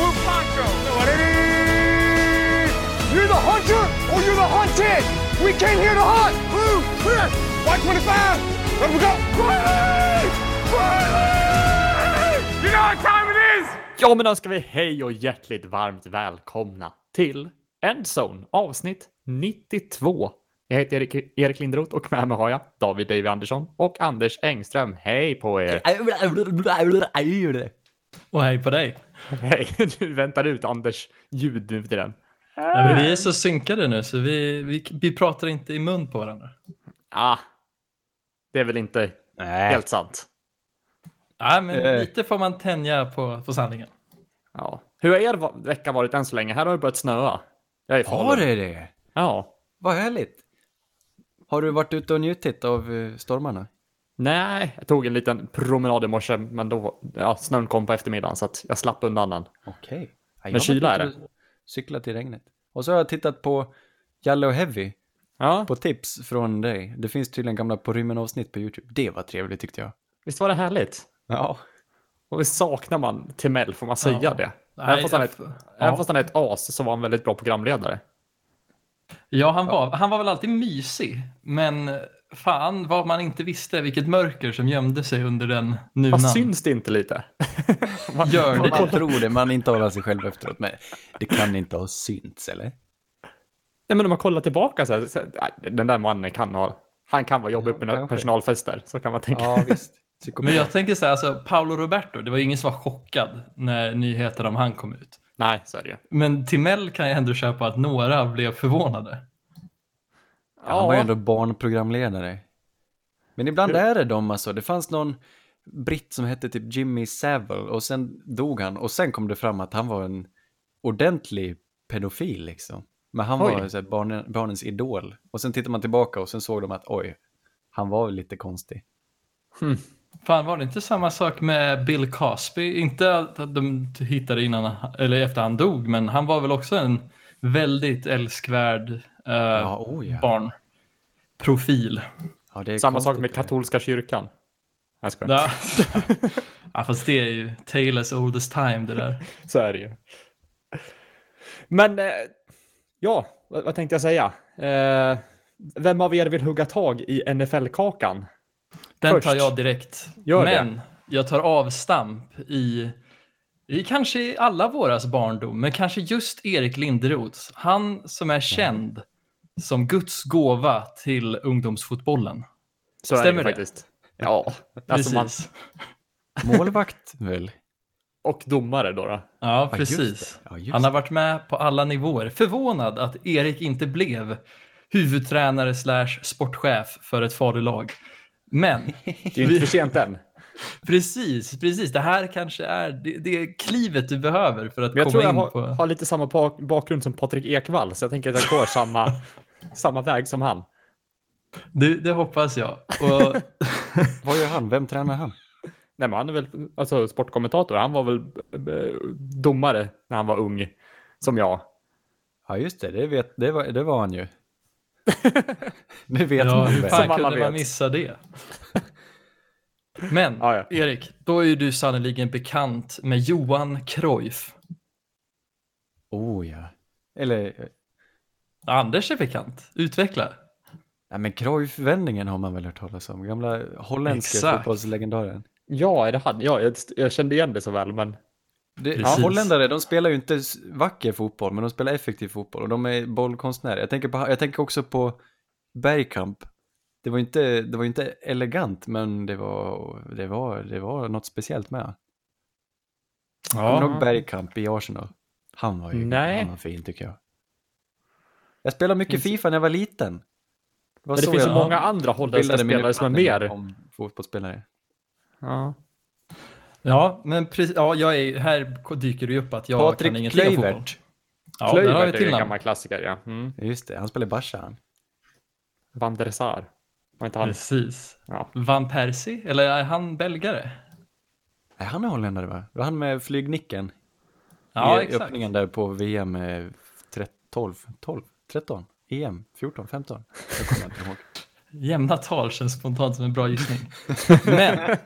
Blue Poncho. You're the hunter or you're the hunted. We came here to hunt. Blue, clear. White 25. Let we go. Riley! Riley! You know what time it is? Ja, men då ska vi hej och hjärtligt varmt välkomna till Endzone avsnitt 92. Jag heter Erik, Erik Lindroth och med mig har jag David Davy Andersson och Anders Engström. Hej på er! Och hej på dig. Hej, du väntar ut Anders ljud nu till den. Ja, men vi är så synkade nu så vi, vi, vi pratar inte i mun på varandra. Ah, det är väl inte helt sant. Nej, men Eh. lite får man tänja på, på sanningen. Ja. Hur har er vecka varit än så länge? Här har det börjat snöa. Jag är. Har det det? Ja. Vad härligt. Har du varit ute och njutit av eh, stormarna? Nej, jag tog en liten promenad i morse, men då, ja, snön kom på eftermiddagen så att jag slapp undan den. Okej. Ja, Men kyla är det. Cyklat i regnet. Och så har jag tittat på och Heavy Ja, på tips från dig. Det finns tydligen gamla på rymmen avsnitt på YouTube. Det var trevligt tyckte jag. visst var det härligt? Ja. Och visst saknar man Timell, får man säga Ja. det? Nej, även, fast han är ett, ja. fast han är ett as så var han väldigt bra programledare. Ja, han var, han var väl alltid mysig, men fan vad man inte visste vilket mörker som gömde sig under den nunan. Fast syns det inte lite? Man- Gör det? Man tror det, man intalar sig själv efteråt. Men det kan inte ha synts eller? Nej, men om man kollar tillbaka så här, så, nej, den där mannen kan ha, han kan vara jobbig på kanske. personalfester, så kan man tänka. Ja, visst. Men jag tänker så här, alltså, Paolo Roberto, det var ingen som var chockad när nyheten om han kom ut. Nej, så är det ju. Men Timell kan jag ändå köpa att några blev förvånade. Ja, han var ju ändå barnprogramledare. Men ibland är det de alltså. Det fanns någon britt som hette typ Jimmy Savile och sen dog han och sen kom det fram att han var en ordentlig pedofil liksom. Men han var Oj. så här, barnen, barnens idol. Och sen tittar man tillbaka och sen såg de att oj, han var lite konstig. Fan, var det inte samma sak med Bill Cosby? Inte att de hittade innan, eller efter han dog, men han var väl också en väldigt älskvärd eh, Ja, oh ja. barnprofil. ja det är Samma sak med det. katolska kyrkan. Jag skojar. Ja. ja, fast det är ju Taylors oldest time det där. Så är det ju. Men, eh, ja, vad, vad tänkte jag säga? Eh, vem av er vill hugga tag i NFL-kakan? Den Först. tar jag direkt. Gör det. men jag tar avstamp i, i kanske i alla våras barndom, men kanske just Erik Linderoths. Han som är känd som Guds gåva till ungdomsfotbollen. Så är Stämmer det det? faktiskt. Ja, alltså man, Precis. Målvakt väl? och domare då. då. Ja, Ja, just precis. Ja, just Han har varit med på alla nivåer. Förvånad att Erik inte blev huvudtränare slash sportchef för ett falulag. Men Det är ju inte för sent än. Precis, precis. Det här kanske är det, det klivet du behöver för att jag komma tror jag in har, på... har lite samma bak, bakgrund som Patrik Ekwall, så jag tänker att jag går samma, samma väg som han. Det, det hoppas jag. Och, Vad gör han? Vem tränar han? Nej, men han är väl alltså, sportkommentator. Han var väl eh, domare när han var ung, som jag. Ja, just det. Det, vet, det, var, det var han ju. det vet ja, man hur väl. fan kunde man missa det? Men, Ja, ja. Erik, då är ju du sannoliken bekant med Johan Cruyff. Oh ja. Eller, Anders är bekant. Utveckla. nej men Cruyff-vändningen har man väl hört talas om. Gamla holländska Exakt. fotbollslegendaren. Ja, det han? Ja, jag, jag kände igen det så väl, men Det, ja, holländare, de spelar ju inte vacker fotboll, men de spelar effektiv fotboll och de är bollkonstnärer. Jag tänker, på, jag tänker också på Bergkamp. Det var inte, det var inte elegant, men det var, det var, det var något speciellt med. Kommer du ihåg Bergkamp i Arsenal? Han var ju Nej. Han var fin tycker jag. Jag spelade mycket Fifa när jag var liten. Det, var men det finns så många andra holländska spelare som är mer. Om fotbollsspelare. Ja. Ja, men precis, ja, jag är, här dyker det ju upp att jag Patrik kan ingenting om fotboll. Ja, Kluivert är till ju en gammal klassiker, ja. Mm. Just det, han spelar i Barca. Van der Sar. Var inte han? Precis. Ja. Van Persie, eller är han belgare? Nej, han är holländare va? Det var han med flygnicken. Ja, i exakt. öppningen där på VM eh, 13, 12, 12, 13, EM 14, 15. Jag kommer inte ihåg. Jämna tal känns spontant som en bra gissning. Men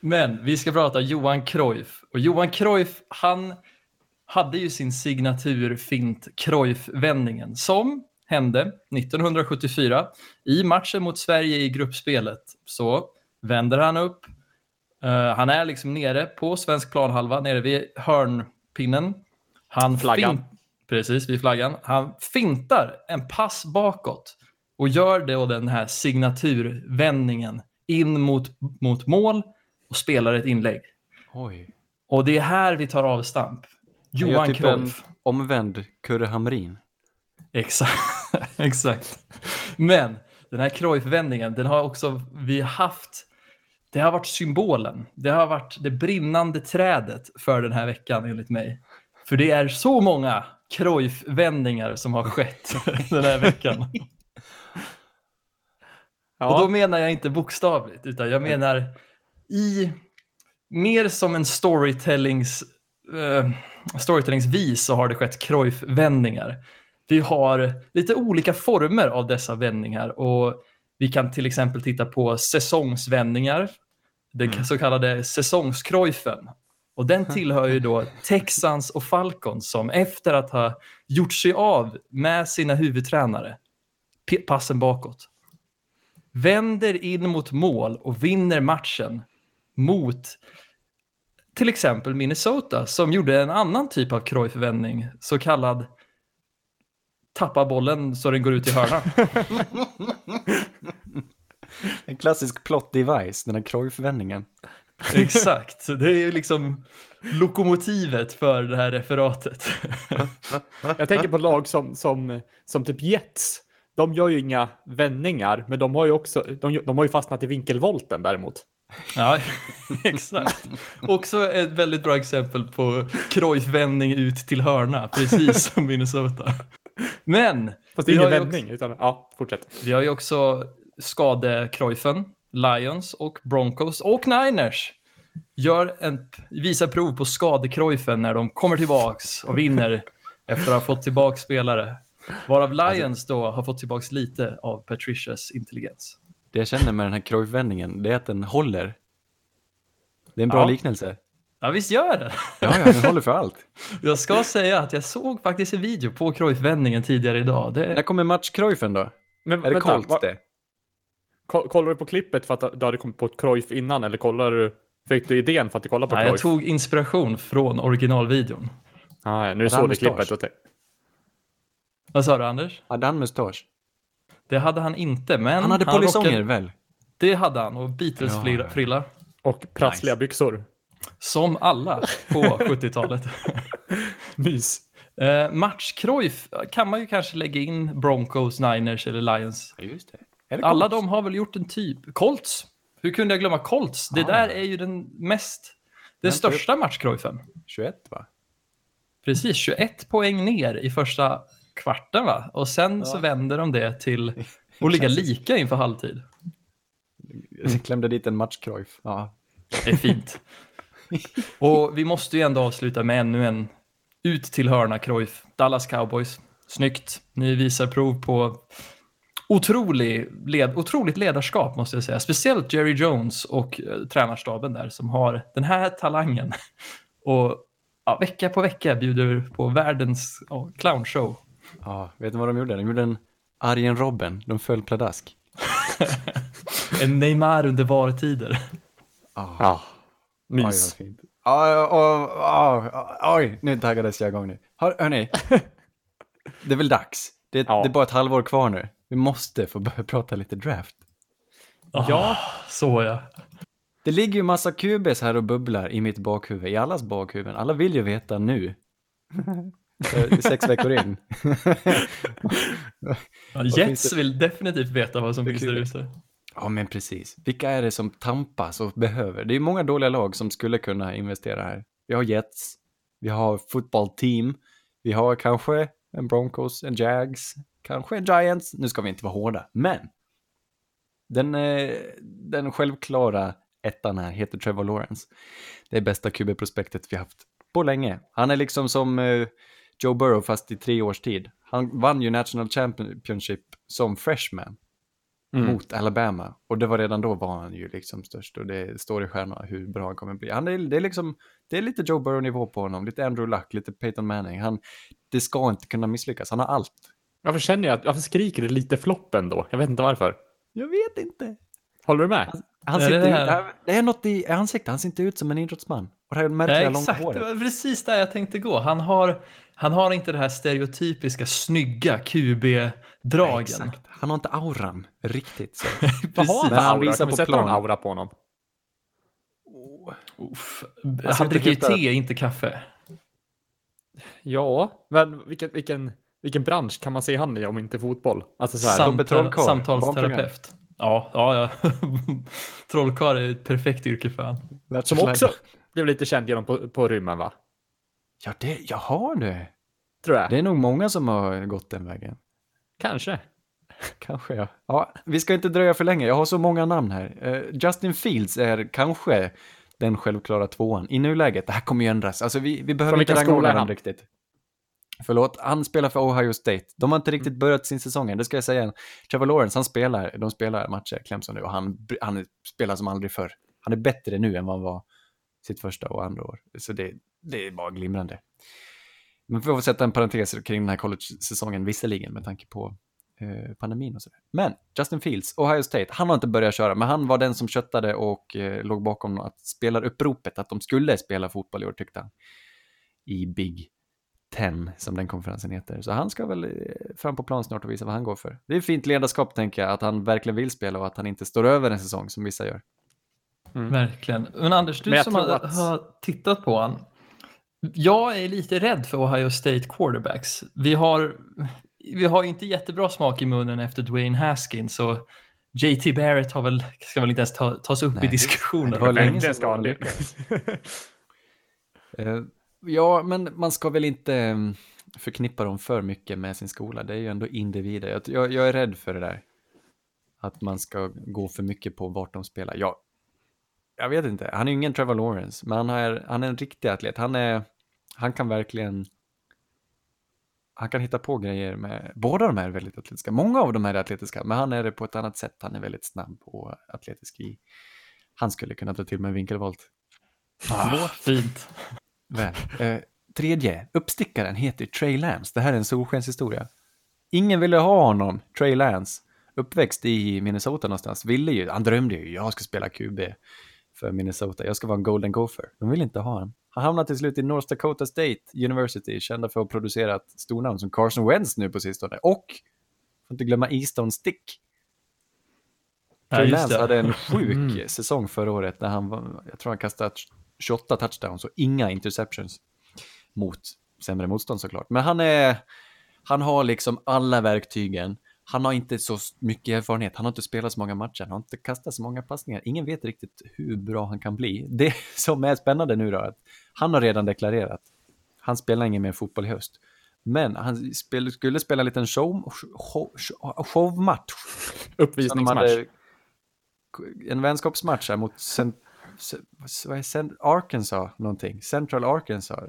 Men vi ska prata Johan Cruyff. Och Johan Cruyff, han hade ju sin signaturfint Cruyff-vändningen som hände 1974 i matchen mot Sverige i gruppspelet. Så vänder han upp. Eh, han är liksom nere på svensk planhalva, nere vid hörnpinnen. Han Flaggan. Precis, vid flaggan. Han fintar en pass bakåt och gör då den här signaturvändningen in mot, mot mål och spelar ett inlägg. Oj. Och det är här vi tar avstamp. Johan typ Cruyff. omvänd Kurre Hamrin. Exakt. Exakt. Men den här Cruyff-vändningen, den har också vi haft. Det har varit symbolen. Det har varit det brinnande trädet för den här veckan enligt mig. För det är så många Cruyff-vändningar som har skett den här veckan. Ja. Och då menar jag inte bokstavligt, utan jag menar i mer som en storytellings, eh, storytellingsvis så har det skett Cruyff-vändningar. Vi har lite olika former av dessa vändningar och vi kan till exempel titta på säsongsvändningar, den så kallade säsongskroifen. Och den tillhör ju då Texans och Falcons som efter att ha gjort sig av med sina huvudtränare, passen bakåt, vänder in mot mål och vinner matchen mot till exempel Minnesota som gjorde en annan typ av Cruyff-vändning, så kallad tappa bollen så den går ut i hörnan. En klassisk plot device, den här Cruyff-vändningen. Exakt, det är ju liksom lokomotivet för det här referatet. Jag tänker på lag som, som, som typ Jets. De gör ju inga vändningar, men de har ju också de, de har ju fastnat i vinkelvolten däremot. Ja, exakt. Också ett väldigt bra exempel på Cruyff-vändning ut till hörna, precis som Minnesota. Men Fast det är Vi ingen vändning, utan ja, fortsätt. vi har ju också skade-Cruyffen, Lions och Broncos och Niners. Gör en, visar prov på skade-Cruyffen när de kommer tillbaks och vinner efter att ha fått tillbaka spelare. Varav Lions då har fått tillbaka lite av Patricias intelligens. Det jag känner med den här Cruyff-vändningen, det är att den håller. Det är en bra Ja. liknelse. Ja, visst gör det. Ja, ja, den håller för allt. Jag ska säga att jag såg faktiskt en video på Cruyff-vändningen tidigare idag. När Det, kommer match-Cruyffen då? Men Är det vänta, Colts va- det? ko- Kollar du på klippet för att du hade kommit på ett Cruyff innan, eller kollar du, fick du idén för att du kollade på nej, jag Cruyff? tog inspiration från originalvideon. Ah, ja, nu Hade såg du klippet. Och Vad sa du Anders? Hade han mustasch? Det hade han inte, men Han hade polisonger rockade- väl? Det hade han och Beatles-frilla. Ja. och prassliga byxor. Som alla på 70-talet. Mys. Eh, match-Cruyff kan man ju kanske lägga in Broncos, Niners eller Lions. Ja, just det. Alla de har väl gjort en typ. Colts. Hur kunde jag glömma Colts? Det Ah. där är ju den mest, den största match-Cruyffen. 21 va? Precis, 21 poäng ner i första kvarten va? Och sen så Ja. vänder de det till att ligga lika inför halvtid. Jag klämde dit en match-Cruyff. Ja. Det är fint. Och vi måste ju ändå avsluta med ännu en ut till hörna Cruyff. Dallas Cowboys. Snyggt. Ni visar prov på otrolig led, otroligt ledarskap måste jag säga. Speciellt Jerry Jones och eh, tränarstaben där som har den här talangen. Och ja, vecka på vecka bjuder på världens ja, clownshow. ja. Vet du vad de gjorde? De gjorde en Arjen Robben. De föll pladask. En Neymar under VAR-tider. Ja. Ja. Oj, vad Mys. fint. Oj, oj, oj, oj, nu taggades jag igång nu. Hör, hörni, det är väl dags. Det, Ja. det är bara ett halvår kvar nu. Vi måste få börja prata lite draft. Ja, så ja. Det ligger ju massa QBs här och bubblar i mitt bakhuvud, i allas bakhuvuden. Alla vill ju veta nu. Eh, Sex veckor in. Ja, Jets vill definitivt veta vad som finns där ute. Ja, men precis. Vilka är det som tampas och behöver? Det är många dåliga lag som skulle kunna investera här. Vi har Jets, vi har football team, vi har kanske en Broncos, en Jags, kanske en Giants. Nu ska vi inte vara hårda, men den, eh, den självklara ettan här heter Trevor Lawrence. Det är bästa QB-prospektet vi haft på länge. Han är liksom som eh, Joe Burrow fast i tre års tid. Han vann ju National Championship som freshman. Mm. mot Alabama. Och det var redan då var han ju liksom störst och det står i stjärnorna hur bra han kommer bli. Han är, det, är liksom, det är lite Joe Burrow-nivå på honom, lite Andrew Luck, lite Peyton Manning. Han, det ska inte kunna misslyckas, han har allt. Varför känner jag att, varför skriker det lite flopp ändå? Jag vet inte varför. Jag vet inte. Håller du med? Han Är sitter, det det, det det är något i ansiktet, han ser inte ut som en idrottsman. Och det här Ja, märkliga långa exakt, det håret. var precis där jag tänkte gå. Han har, han har inte det här stereotypiska snygga QB-dragen. Exakt. Han har inte auran riktigt så. Vad har han för han aura? visar Kan vi på sätta plan. aura på honom? Uff. ser Han dricker ju te, inte kaffe. Ja, men vilken, vilken, vilken bransch kan man se han i om inte fotboll? Alltså så här, Samtal, samtalsterapeut. Ja, ja, ja. Trollkarl är ett perfekt yrke för han. som också blev lite känd genom på, på rymmen va? Ja, det, jag har det. Tror jag. Det är nog många som har gått den vägen. Kanske. Kanske ja. Ja, vi ska inte dröja för länge. Jag har så många namn här. Eh, Justin Fields är kanske den självklara tvåan. I nuläget, det här kommer ju ändras. Alltså vi, vi behöver Från inte rangordna dem riktigt. Förlåt, han spelar för Ohio State. De har inte riktigt börjat sin säsong än, det ska jag säga. Trevor Lawrence, han spelar, de spelar matcher, Clemson nu, och han, han spelar som aldrig förr. Han är bättre nu än vad han var sitt första och andra år. Så det, det är bara glimrande. Men vi får sätta en parentes kring den här college-säsongen visserligen med tanke på eh, pandemin och sådär. Men Justin Fields, Ohio State, han har inte börjat köra, men han var den som köttade och eh, låg bakom att spelaruppropet, att de skulle spela fotboll i år tyckte han. I Big Ten, som den konferensen heter. Så han ska väl eh, fram på plan snart och visa vad han går för. Det är fint ledarskap, tänker jag, att han verkligen vill spela och att han inte står över en säsong som vissa gör. Verkligen. Men Anders, du Men jag som har, att- har tittat på han. Jag är lite rädd för Ohio State quarterbacks. Vi har, vi har ju inte jättebra smak i munnen efter Dwayne Haskins och JT Barrett har väl, ska väl inte ens ta, tas upp Nej, i diskussionen. det var länge sedan ska han det det. Eh, ja, men man ska väl inte eh, förknippa dem för mycket med sin skola. Det är ju ändå individer. Jag, jag, jag är rädd för det där. Att man ska gå för mycket på vart de spelar. Ja, jag vet inte. Han är ju ingen Trevor Lawrence, men han är, han är en riktig atlet. Han, är, han kan verkligen... Han kan hitta på grejer med... Båda de här är väldigt atletiska. Många av dem är atletiska, men han är det på ett annat sätt. Han är väldigt snabb och atletisk i... Han skulle kunna ta till med en vinkelvolt. Ah, fint. Väl. Eh, tredje, uppstickaren heter Trey Lance. Det här är en solskenshistoria. Ingen ville ha honom, Trey Lance. Uppväxt i Minnesota någonstans. Ville ju, han drömde ju, jag ska spela QB för Minnesota. Jag ska vara en Golden Gopher. De vill inte ha honom. Han hamnade till slut i North Dakota State University, kända för att ha producerat stornamn som Carson Wentz nu på sistone. Och, får inte glömma Easton Stick. Ja, Trey just Lance hade en sjuk säsong förra året när han var, jag tror han kastade 28 touchdowns och inga interceptions mot sämre motstånd såklart. Men han är, han har liksom alla verktygen. Han har inte så mycket erfarenhet, han har inte spelat så många matcher, han har inte kastat så många passningar. Ingen vet riktigt hur bra han kan bli. Det som är spännande nu då, att han har redan deklarerat, han spelar ingen mer fotboll i höst. Men han spel, skulle spela en liten show, show, show, showmatch Uppvisningsmatch. en vänskapsmatch här mot C- vad är Cent, Arkansas någonting, Central Arkansas.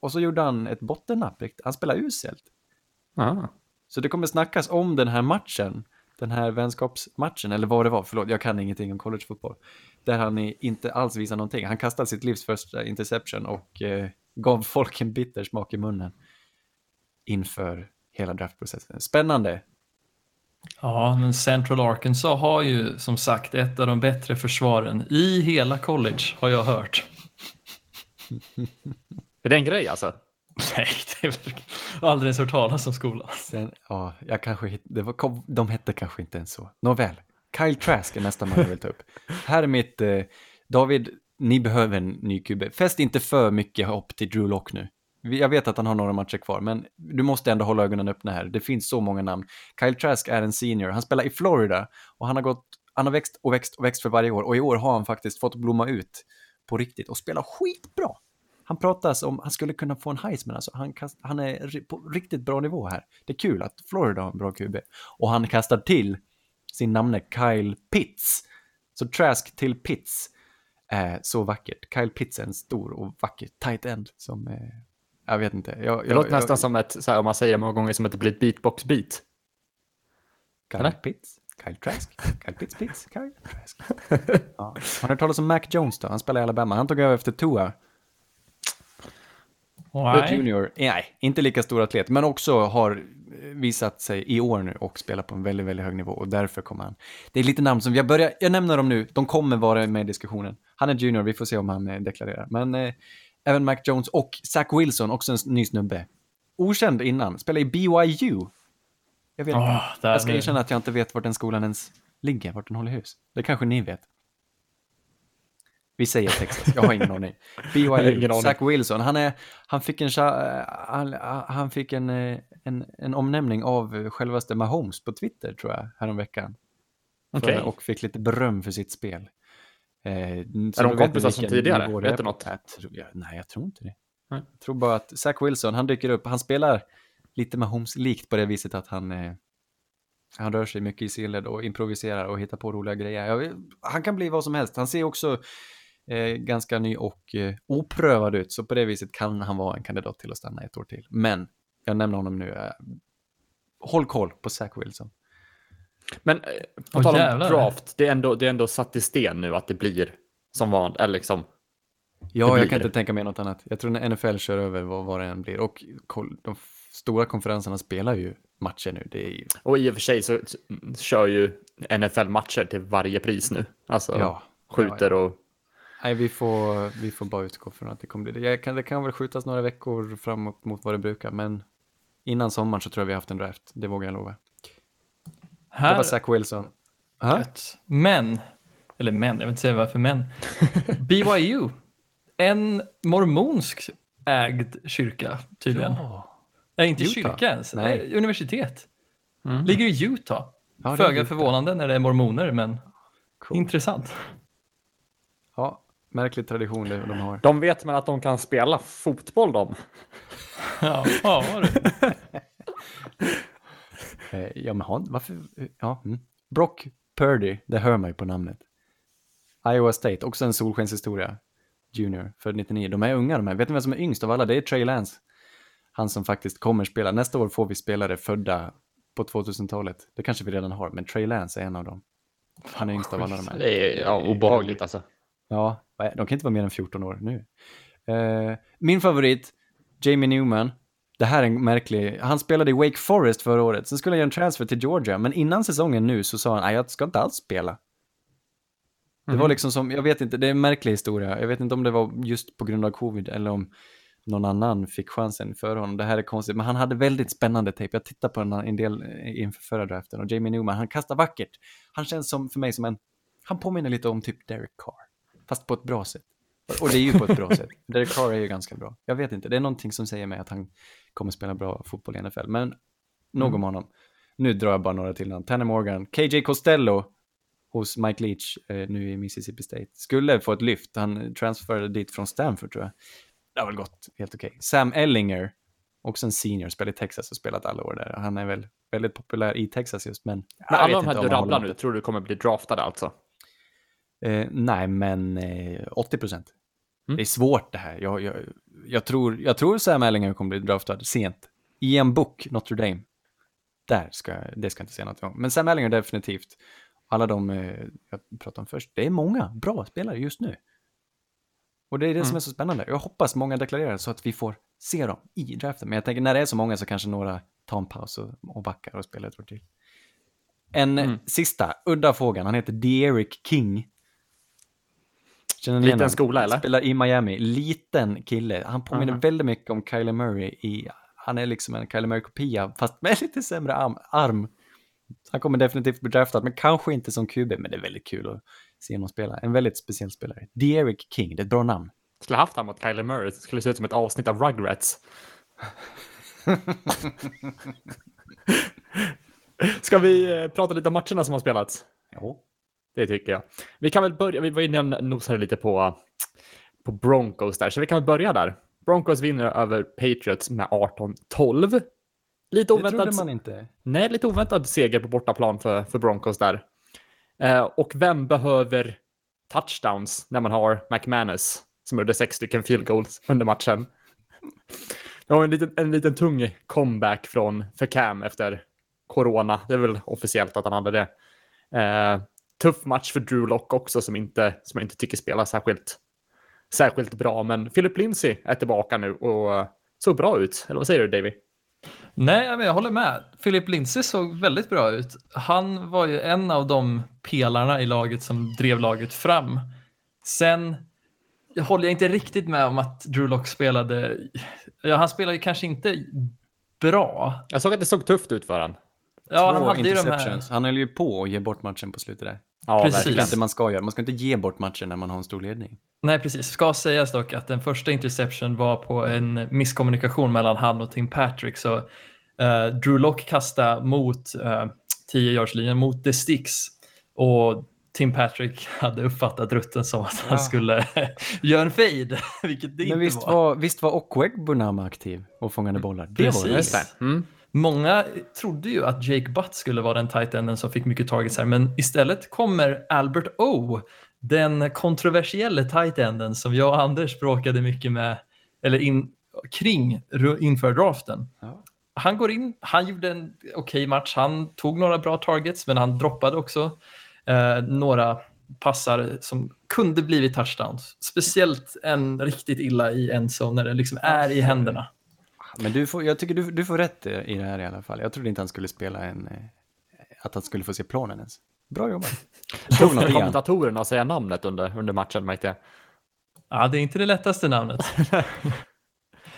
Och så gjorde han ett bottennapp, han spelade uselt. Ah. Så det kommer snackas om den här matchen, den här vänskapsmatchen, eller vad det var, förlåt, jag kan ingenting om collegefotboll. Där han inte alls visar någonting. Han kastade sitt livs första interception och eh, gav folk en bitter smak i munnen inför hela draftprocessen. Spännande. Ja, men Central Arkansas har ju som sagt ett av de bättre försvaren i hela college har jag hört. Är det en grej alltså? Nej, det är jag har aldrig ens hört talas om skolan. Sen, ja, jag kanske, hitt- det var, kom- de hette kanske inte ens så. Nåväl, Kyle Trask är nästa man jag vill ta upp. Här är mitt, eh, David, ni behöver en ny QB. Fäst inte för mycket hopp till Drew Lock nu. Jag vet att han har några matcher kvar, men du måste ändå hålla ögonen öppna här. Det finns så många namn. Kyle Trask är en senior, han spelar i Florida och han har gått, han har växt och växt och växt för varje år och i år har han faktiskt fått blomma ut på riktigt och spela skitbra. Han pratas om, han skulle kunna få en Heisman, alltså han, kast, han är på riktigt bra nivå här. Det är kul att Florida har en bra QB. Och han kastar till sin namne Kyle Pitts. Så Trask till Pitts är så vackert. Kyle Pitts är en stor och vacker tight end som, eh, jag vet inte. Jag, Det låter nästan som ett, så här, om man säger många gånger, som att det blir ett beatbox-beat. Kyle eller? Pitts. Kyle Trask, Kyle Pitts Pitts, Kyle Trask. Ja. Har ni hört talas om Mac Jones då? Han spelar i Alabama. Han tog över efter Tua. Nej. Junior, nej, inte lika stor atlet, men också har visat sig i år nu och spelar på en väldigt, väldigt hög nivå och därför kommer han. Det är lite namn som jag börjar, jag nämner dem nu, de kommer vara med i diskussionen. Han är junior, vi får se om han eh, deklarerar. Men eh, även Mac Jones och Zach Wilson, också en ny snubbe. Okänd innan, spelar i BYU. Jag vet där jag ska erkänna att jag inte vet vart den skolan ens ligger, vart den håller hus. Det kanske ni vet. Vi säger Texas, jag har ingen aning. BYU. Zach Wilson, han, är, han fick, en, han, han fick en, eh, en, en omnämning av självaste Mahomes på Twitter, tror jag, häromveckan. För- Okej. Och fick lite beröm för sitt spel. Eh, är de kompisar som tidigare? Vet du något? Jag tror, nej, jag tror inte det. Nej. Jag tror bara att Zach Wilson, han dyker upp, han spelar lite Mahomes-likt på det viset att han, eh, han rör sig mycket i sidled och improviserar och hittar på roliga grejer. Jag, han kan bli vad som helst. Han ser också eh, ganska ny och eh, oprövad ut, så på det viset kan han vara en kandidat till att stanna ett år till. Men jag nämner honom nu. Eh, håll koll på Zach Wilson. Men eh, på Åh, tal om jävlar. draft, det är, ändå, det är ändå satt i sten nu att det blir som vanligt, eller liksom, Ja, jag kan inte tänka mig något annat. Jag tror när NFL kör över vad, vad det än blir. Och koll, de stora konferenserna spelar ju matcher nu. Det är ju, och i och för sig så kör ju NFL-matcher till varje pris nu. Alltså, ja. skjuter ja, ja. och... Nej, vi får, vi får bara utgå från att det kommer bli det. Jag kan, det kan väl skjutas några veckor framåt mot vad det brukar, men innan sommaren så tror jag vi har haft en draft. Det vågar jag lova. Det Här, var Zach Wilson. Men, eller men, jag vill inte säga varför men. BYU, en mormonsk ägd kyrka tydligen. Ja. Nej, inte Utah? kyrka ens, Nej. Universitet. Mm. Ligger i Utah. Ja, det Föga förvånande när det är mormoner, men Cool. intressant. ja, märklig tradition det de har. De vet man att de kan spela fotboll de. Ja, ja du. Eh, ja, men han, varför? Ja, mm. Brock Purdy, det hör man ju på namnet. Iowa State, också en solskenshistoria. Junior, född 99. De är unga de här. Vet ni vem som är yngst av alla? Det är Trey Lance. Han som faktiskt kommer spela. Nästa år får vi spelare födda på 2000-talet. Det kanske vi redan har, men Trey Lance är en av dem. Han är yngst av alla de här. Det är ja, obehagligt alltså. Ja, de kan inte vara mer än 14 år nu. Eh, min favorit, Jamie Newman. Det här är en märklig, han spelade i Wake Forest förra året, sen skulle han göra en transfer till Georgia, men innan säsongen nu så sa han, nej jag ska inte alls spela. Det var liksom som, jag vet inte, det är en märklig historia. Jag vet inte om det var just på grund av covid eller om någon annan fick chansen för honom. Det här är konstigt, men han hade väldigt spännande tejp. Jag tittade på en, en del eh, inför förra draften och Jamie Newman, han kastar vackert. Han känns som, för mig som en, han påminner lite om typ Derek Carr, fast på ett bra sätt. Och det är ju på ett bra sätt. Derek Carr är ju ganska bra. Jag vet inte, det är någonting som säger mig att han kommer spela bra fotboll i NFL. Men nog om honom. Nu drar jag bara några till namn. Tanner Morgan, KJ Costello hos Mike Leach eh, nu i Mississippi State. Skulle få ett lyft. Han transferade dit från Stanford tror jag. Det har väl gått helt okej. Sam Ellinger, också en senior, spelar i Texas och spelat alla år där. Han är väl väldigt populär i Texas just, men... Jag alla de här du rabblar nu, tror du kommer bli draftade alltså? Eh, nej, men eh, 80 procent. Mm. Det är svårt det här. Jag, jag, jag, tror, jag tror Sam Ellinger kommer bli draftad sent. Ian Book, Notre Dame. Där ska, det ska jag inte säga något om. Men Sam Ellinger definitivt. Alla de eh, jag pratade om först. Det är många bra spelare just nu. Och det är det som Mm. är så spännande. Jag hoppas många deklarerar så att vi får se dem i draften. Men jag tänker när det är så många så kanske några tar en paus och, och backar och spelar ett år till. En Mm. sista, udda frågan. Han heter Derek King. Känner Liten honom? skola eller? Spelar i Miami. Liten kille. Han påminner Aha. väldigt mycket om Kyler Murray. I, han är liksom en Kyler Murray-kopia, fast med lite sämre arm. arm. Han kommer definitivt bli draftad, men kanske inte som QB. Men det är väldigt kul att se honom spela. En väldigt speciell spelare. Derek King, det är ett bra namn. Skulle haft han mot Kyler Murray, det skulle se ut som ett avsnitt av Rugrats. Ska vi eh, prata lite om matcherna som har spelats? Ja. Det tycker jag. Vi kan väl börja, vi var inne och nosade lite på, på Broncos där, så vi kan väl börja där. Broncos vinner över Patriots med 18-12. Lite Det trodde oväntat, man inte. nej, lite oväntad seger på bortaplan för, för Broncos där. Eh, och vem behöver touchdowns när man har McManus som gjorde sex stycken field goals under matchen? Det var en liten, en liten tung comeback från för Cam efter corona. Det är väl officiellt att han hade det. Eh, tuff match för Drew Lock också som, inte, som jag inte tycker spelar särskilt, särskilt bra. Men Philip Lindsay är tillbaka nu och eh, såg bra ut. Eller vad säger du Davy? Nej, men jag håller med. Philip Lindsay såg väldigt bra ut. Han var ju en av de pelarna i laget som drev laget fram. Sen jag håller jag inte riktigt med om att Drew Lock spelade. Ja, han spelade kanske inte bra. Jag såg att det såg tufft ut för han. Ja, han hade ju de här. Han höll ju på att ge bort matchen på slutet där. Ja, Precis. Det inte man ska göra. Man ska inte ge bort matchen när man har en stor ledning. Nej, precis. Ska sägas dock att den första interception var på en misskommunikation mellan han och Tim Patrick. Så eh, Drew Lock kastade mot uh, 10-yardslinjen, mot the sticks. Och Tim Patrick hade uppfattat rutten som att han Ja. skulle göra en fade, vilket det Men inte visst var. var, visst var Okweg-Bunama aktiv och fångade bollar? Det var Precis. det. Just det. Mm. Många trodde ju att Jake Butt skulle vara den tight som fick mycket targets här, men istället kommer Albert O, den kontroversiella tight som jag och Anders bråkade mycket med, eller in, kring inför draften. Ja. Han går in, han gjorde en okej match, han tog några bra targets, men han droppade också eh, några passar som kunde blivit touchdowns. Speciellt en riktigt illa i en zone när den liksom är i händerna. Men du får, jag tycker du, du får rätt i det här i alla fall. Jag trodde inte han skulle spela en... eh, Att han skulle få se planen ens. Bra jobbat. Tog han. kommentatorerna att säga namnet under, under matchen märkte jag. Ja, det är inte det lättaste namnet.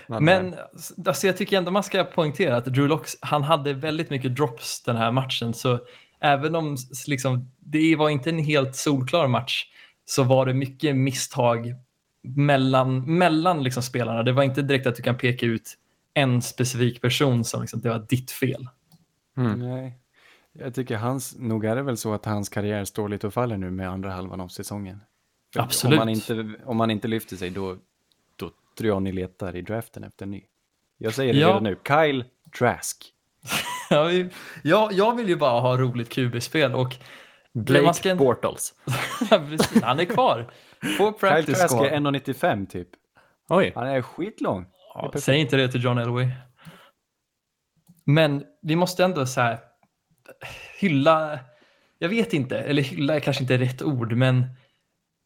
Men, Men eh, alltså, jag tycker ändå man ska poängtera att Drew Locks, han hade väldigt mycket drops den här matchen. Så även om liksom, det var inte en helt solklar match så var det mycket misstag mellan, mellan liksom spelarna. Det var inte direkt att du kan peka ut en specifik person som liksom, det var ditt fel. mm. Nej. Jag tycker hans, nog är det väl så att hans karriär står lite och faller nu med andra halvan av säsongen. För Absolut. Om man inte, om man inte lyfter sig då, då tror jag ni letar i draften efter en ny. Jag säger det Ja. redan nu, Kyle Trask. Jag, jag vill ju bara ha roligt QB-spel och Blake ska- Bortles. Han är kvar på Kyle practice Trask squad. är 1,95 typ. Oj. Han är skitlång. Ja, säg inte det till John Elway. Men vi måste ändå så här hylla, jag vet inte, eller hylla är kanske inte rätt ord, men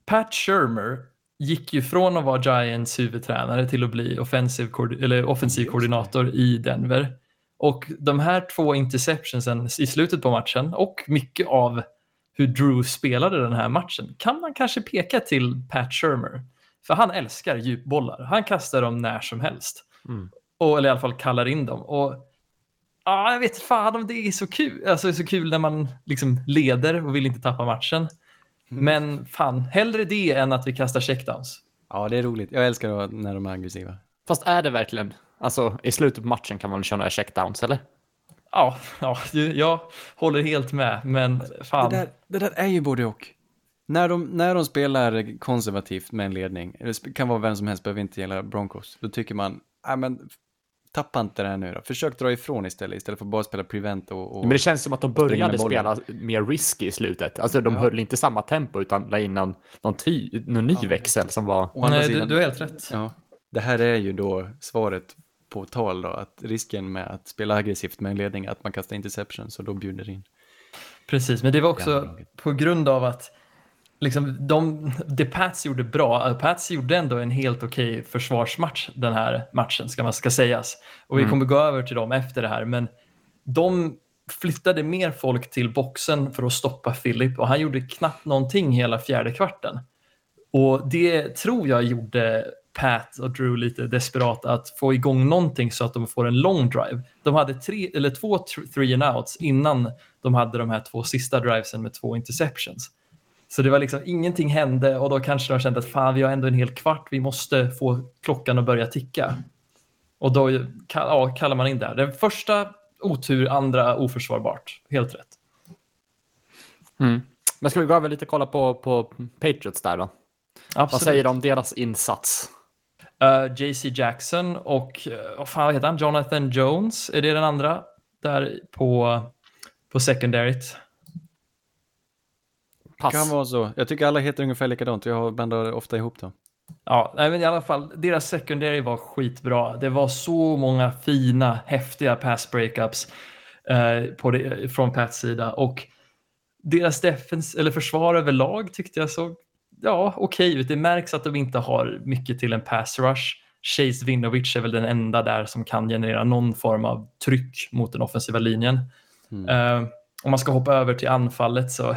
Pat Shermer gick ju från att vara Giants huvudtränare till att bli offensiv, eller offensiv koordinator i Denver. Och de här två interceptionsen i slutet på matchen och mycket av hur Drew spelade den här matchen kan man kanske peka till Pat Shermer. För han älskar djupbollar. Han kastar dem när som helst. Mm. Och, eller i alla fall kallar in dem. Och ja, jag vet fan om det är så kul. Alltså det är så kul när man liksom leder och vill inte tappa matchen. Men fan, hellre det än att vi kastar checkdowns. Ja, det är roligt. Jag älskar när de är aggressiva. Fast är det verkligen, alltså i slutet på matchen kan man köra några checkdowns eller? Ja, ja, jag håller helt med. Men fan. Det där, det där är ju både och. När de, när de spelar konservativt med en ledning, det kan vara vem som helst, behöver inte gälla Broncos, då tycker man, nej men tappa inte det här nu då. Försök dra ifrån istället, istället för att bara spela prevent och... och... Men det känns som att de började spela mer risky i slutet. Alltså de Ja. höll inte samma tempo utan la in någon, någon, ty, någon ny växel som var... Nej, du, sidan- du har helt rätt. Ja, det här är ju då svaret på tal då, att risken med att spela aggressivt med en ledning är att man kastar interception, så då bjuder in. Precis, men det var också på grund av att liksom, de, det Pats gjorde bra. eh, Pats gjorde ändå en helt okej försvarsmatch den här matchen, ska man ska sägas. Och vi Mm. kommer gå över till dem efter det här, men de flyttade mer folk till boxen för att stoppa Philip och han gjorde knappt någonting hela fjärde kvarten. Och det tror jag gjorde Pat och Drew lite desperat att få igång någonting så att de får en long drive. De hade tre, eller två three and outs innan de hade de här två sista drivesen med två interceptions. Så det var liksom ingenting hände och då kanske de kände att fan vi har ändå en hel kvart, vi måste få klockan att börja ticka. Och då ja, kallar man in det här. Den första otur, andra oförsvarbart. Helt rätt. Mm. Men ska vi gå över lite och kolla på, på Patriots där då? Absolut. Vad säger du om deras insats? Uh, JC Jackson och uh, vad fan heter han? Jonathan Jones, är det den andra? Där på, på secondaryt. Pass. Kan vara så. Jag tycker alla heter ungefär likadant, jag blandar ofta ihop dem. Ja, nej, men i alla fall, deras secondary var skitbra. Det var så många fina, häftiga pass breakups eh, på det, från Pats sida. Och deras defens eller försvar överlag tyckte jag såg ja, okej ut. Det märks att de inte har mycket till en pass rush. Chase Vinovich är väl den enda där som kan generera någon form av tryck mot den offensiva linjen. Mm. Eh, om man ska hoppa över till anfallet så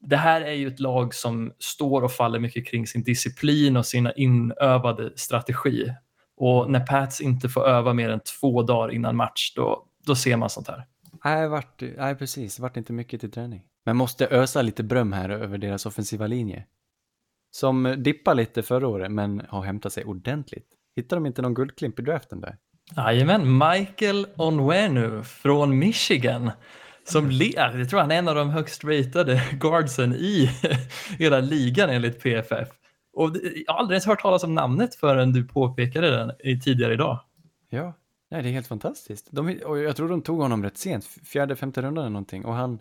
det här är ju ett lag som står och faller mycket kring sin disciplin och sina inövade strategi. Och när Pats inte får öva mer än två dagar innan match, då, då ser man sånt här. Nej, vart, nej, precis. Det vart inte mycket till träning. Men måste ösa lite beröm här över deras offensiva linje. Som dippar lite förra året, men har hämtat sig ordentligt. Hittar de inte någon guldklimp i draften där? Jajamän, Michael Onwenu från Michigan. Som ler, jag tror han är en av de högst ratade guardsen i hela ligan enligt PFF. Och jag har aldrig ens hört talas om namnet förrän du påpekade den tidigare idag. Ja, nej, det är helt fantastiskt. De, och jag tror de tog honom rätt sent, fjärde, femte rundan eller någonting. Och han,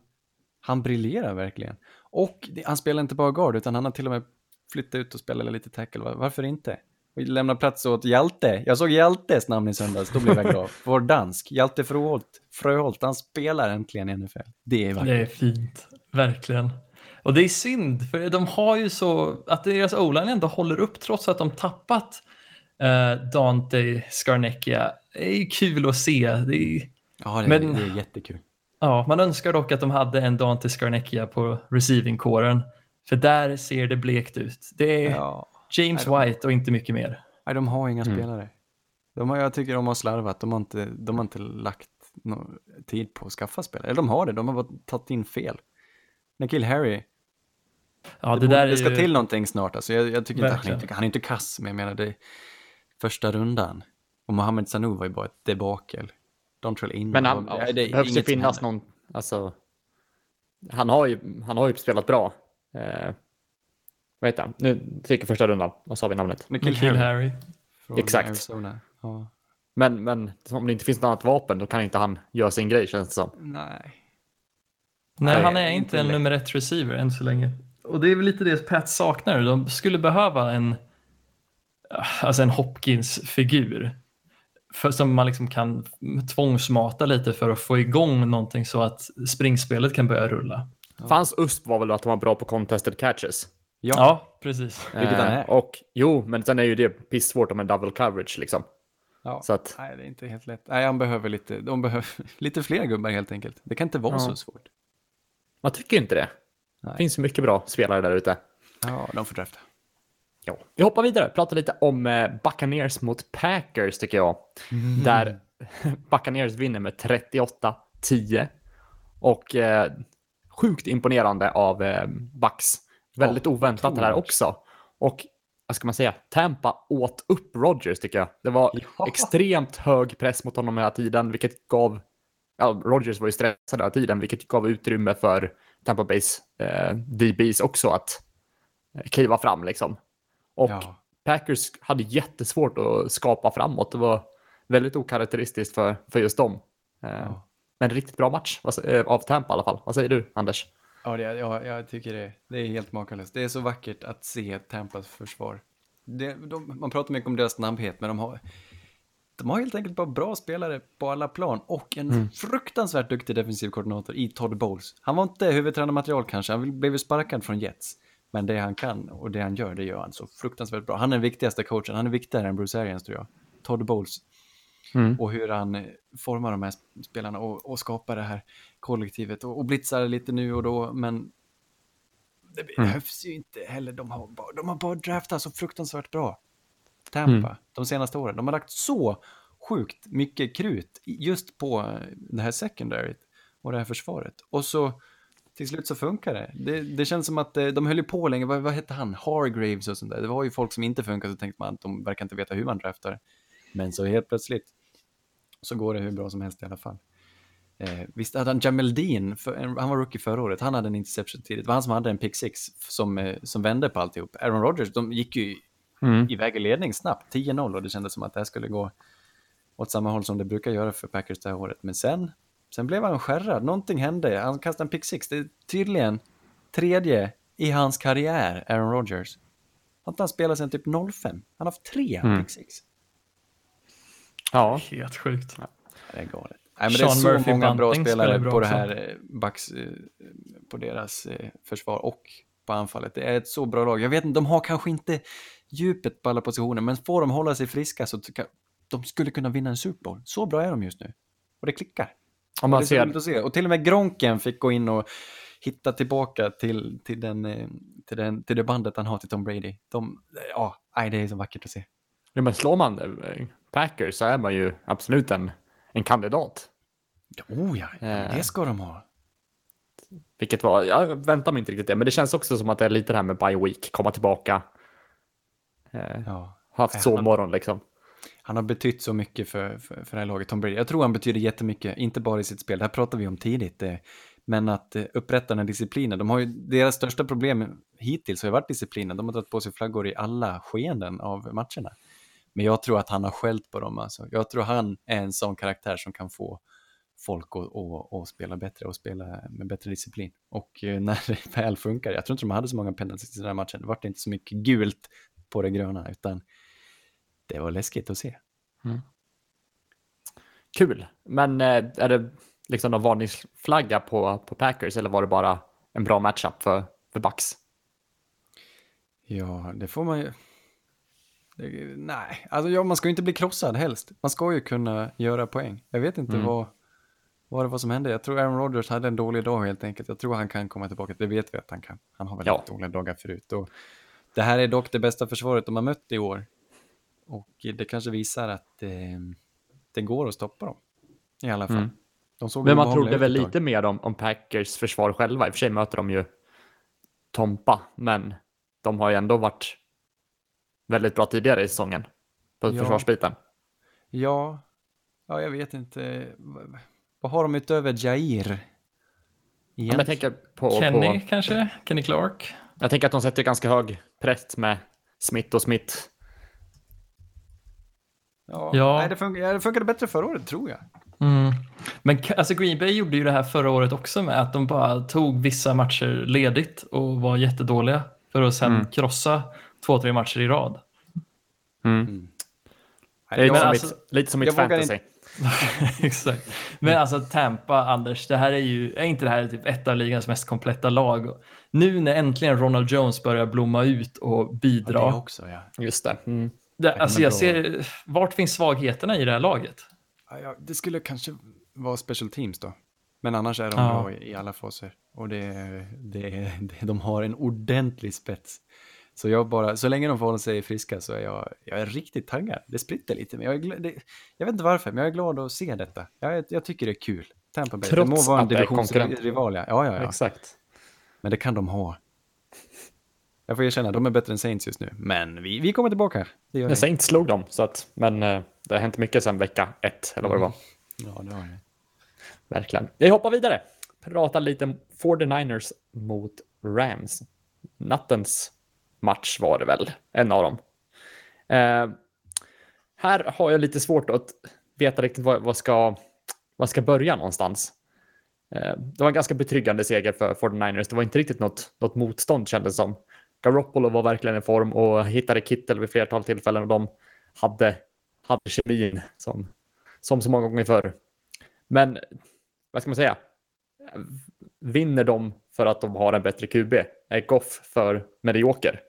han briljerar verkligen. Och han spelar inte bara guard, utan han har till och med flyttat ut och spelat lite tackle. Varför inte? Och lämna plats åt Hjalte. Jag såg Hjaltes namn i söndags, då blev jag glad. Vår dansk, Hjalte Fröholt. Fröholt, han spelar äntligen i NFL. Det är Det vackert. är fint, verkligen. Och det är synd, för de har ju så att deras o-line ändå håller upp trots att de tappat eh, Dante Scarnecchia. Det är ju kul att se. Det är, Ja, det, Men- det är jättekul. ja, man önskar dock att de hade en Dante Scarnecchia på receiving-kåren. För där ser det blekt ut. Det är Ja. James Nej, White och inte mycket mer. Nej, de har inga Mm. spelare. De har, jag tycker de har slarvat. De har inte, de har inte lagt nå tid på att skaffa spelare. Eller de har det, de har bara tagit in fel. Nikhil Harry, Ja, det, det, borde, det ska ju... till någonting snart. Alltså, jag, jag tycker inte, han, är han är inte kass, men jag menar det är första rundan. Och Mohamed Sanu var ju bara ett debakel. Dontrell in. Men han, Nej, det är behövs ju finnas någon, alltså, han har ju, han har ju spelat bra. Eh, vad heter han? Nu fick jag första rundan, vad sa vi namnet? Nikhil Harry Harry. Exakt. Ja. Men, men om det inte finns något annat vapen, då kan inte han göra sin grej känns det som. Nej. Nej, Nej, han är inte inte en nummer ett receiver än så länge. Och det är väl lite det Pat saknar. De skulle behöva en, alltså en Hopkins-figur. För, som man liksom kan tvångsmata lite för att få igång någonting så att springspelet kan börja rulla. För hans USP var väl att han var bra på contested catches. Ja, Ja, precis. Vilket han Eh, är. Och jo, men sen är ju det pissvårt om en double coverage liksom. ja. Så att, Nej, det är inte helt lätt. Nej, han behöver lite, de behöver lite fler gubbar helt enkelt. Det kan inte vara Ja. så svårt. man tycker inte det. Nej. Det finns ju mycket bra spelare där ute. Ja, de får drafta. Ja. Vi hoppar vidare, pratar lite om eh, Buccaneers mot Packers tycker jag. Där Buccaneers vinner med 38-10. Och eh, sjukt imponerande av eh, Bucks. Väldigt Ja, oväntat det här också. Och vad ska man säga, Tampa åt upp Rodgers tycker jag. Det var Ja. extremt hög press mot honom hela tiden, vilket gav, ja, Rodgers var ju stressad hela tiden, vilket gav utrymme för Tampa Bays eh, DBs också att eh, kliva fram liksom. Och Ja. Packers hade jättesvårt att skapa framåt. Det var väldigt okaraktäristiskt för, för just dem. Eh. Men riktigt bra match eh, av Tampa i alla fall. Vad säger du, Anders? Ja, det, ja, jag tycker det. Det är helt makalöst. Det är så vackert att se Tampas försvar. Det, de, man pratar mycket om deras snabbhet, men de har, de har helt enkelt bara bra spelare på alla plan och en fruktansvärt duktig defensiv koordinator i Todd Bowles. Han var inte huvudtränarmaterial kanske, han blev ju sparkad från Jets. Men det han kan och det han gör, det gör han så fruktansvärt bra. Han är den viktigaste coachen, han är viktigare än Bruce Arians tror jag. Todd Bowles. Och hur han eh, formar de här sp- spelarna och, och skapar det här kollektivet och, och blitzar lite nu och då, men det behövs ju inte heller. De har bara, de har bara draftat så fruktansvärt bra. Tampa, de senaste åren. De har lagt så sjukt mycket krut just på eh, det här secondaryt och det här försvaret. Och så till slut så funkar det. Det, det känns som att eh, de höll ju på länge, vad, vad hette han? Hargraves och sånt där. Det var ju folk som inte funkade så tänkte man att de verkar inte veta hur man draftar. Men så helt plötsligt så går det hur bra som helst i alla fall. Eh, visst hade han Jamel Dean, för, han var rookie förra året, han hade en interception tidigt. Det var han som hade en pick six som, eh, som vände på alltihop. Aaron Rodgers, de gick ju iväg i ledning snabbt, 10-0 och det kändes som att det här skulle gå åt samma håll som det brukar göra för Packers det här året. Men sen, sen blev han skärrad, någonting hände, han kastade en pick six. Det är tydligen tredje i hans karriär, Aaron Rodgers. Har inte han spelat sedan typ 05? Han har haft tre pick six. Ja, Helt sjukt. Ja, Det är galet. Nej, men det är Sean så Murphy många bra spelare spelar bra på det här eh, backs, eh, på deras eh, försvar och på anfallet. Det är ett så bra lag. Jag vet inte, de har kanske inte djupet på alla positioner, men får de hålla sig friska så de skulle kunna vinna en Super Bowl. Så bra är de just nu. Och det klickar. Om man så ser, se. Och till och med Gronken fick gå in och hitta tillbaka till, till, den, till, den, till det bandet han har till Tom Brady. De, ja, det är så vackert att se. ja, men slår man Packers så är man ju absolut en, en kandidat. Oh ja, Eh. det ska de ha. Vilket var, jag väntar mig inte riktigt det, men det känns också som att det är lite det här med bye week, komma tillbaka. Eh, Ja. haft Nej, sovmorgon liksom. Han har betytt så mycket för, för, för det här laget, Tom Brady. Jag tror han betyder jättemycket, inte bara i sitt spel, det här pratade vi om tidigt, eh, men att eh, upprätta den här disciplinen. De har ju, deras största problem hittills har ju varit disciplinen. De har dragit på sig flaggor i alla skeenden av matcherna. Men jag tror att han har skällt på dem. Alltså. Jag tror han är en sån karaktär som kan få folk att, att, att spela bättre och spela med bättre disciplin. Och eh, när det väl funkar, jag tror inte de hade så många penalties i den här matchen, det var inte så mycket gult på det gröna, utan det var läskigt att se. Kul, men eh, är det liksom någon varningsflagga på, på Packers eller var det bara en bra matchup för, för Bucks? Ja, det får man ju... Det, nej, alltså ja, man ska ju inte bli krossad helst. Man ska ju kunna göra poäng. Jag vet inte Mm. vad, vad det var som hände. Jag tror Aaron Rodgers hade en dålig dag helt enkelt. Jag tror han kan komma tillbaka. Det vet vi att han kan. Han har väl Ja. dåliga dagar förut. Och det här är dock det bästa försvaret de har mött i år. Och det kanske visar att eh, det går att stoppa dem. I alla fall. Mm. Men man trodde väl lite mer om, om Packers försvar själva. I och för sig möter de ju Tompa, men de har ju ändå varit väldigt bra tidigare i säsongen på Ja. försvarsbiten. Ja, ja, jag vet inte. Vad- har de utöver Jair? Ja, jag, tänker på, Kenny på, kanske? Kenny Clark? jag tänker att de sätter ganska hög press med Smith och Smith. Ja, Ja. Nej, det, funkar, det funkade bättre förra året, tror jag. Mm. Men alltså Green Bay gjorde ju det här förra året också med att de bara tog vissa matcher ledigt och var jättedåliga för att sen Mm. krossa två, tre matcher i rad. Nej, Det är lite, som alltså, mitt, lite som mitt fantasy. Exakt. Men alltså Tampa, Anders, det här är ju, är inte det här typ ett av ligans mest kompletta lag? Nu när äntligen Ronald Jones börjar blomma ut och ja, bidra. det också, ja. Just det. Mm. Det, alltså jag ser, vart finns svagheterna i det här laget? Ja, ja, Det skulle kanske vara special teams då. Men annars är de Ja. bra i, i alla faser. Och det, det, det, de har en ordentlig spets. Så jag bara, så länge de får hålla sig friska så är jag, jag är riktigt taggad. Det spritter lite, men jag, är det, jag vet inte varför, men jag är glad att se detta. Jag, jag tycker det är kul. Tampa Bay, Trots det må vara en det divisionsrival, ja. Ja, ja, ja. Exakt. Men det kan de ha. Jag får erkänna, de är bättre än Saints just nu. Men vi, vi kommer tillbaka. Det säger inte slog dem, så att, men eh, det har hänt mycket sedan vecka ett, eller vad det var. Ja, det har ni. Verkligen. Vi hoppar vidare. Prata lite 49ers mot Rams. Nattens match var det väl, en av dem. Eh, här har jag lite svårt att veta riktigt vad, vad, ska, vad ska börja någonstans. Eh, det var en ganska betryggande seger för 49ers. Det var inte riktigt något, något motstånd kändes som. Garoppolo var verkligen i form och hittade Kittel vid flertal tillfällen och de hade, hade kemin som, som så många gånger förr. Men vad ska man säga? Vinner de för att de har en bättre QB? Är Goff för medioker?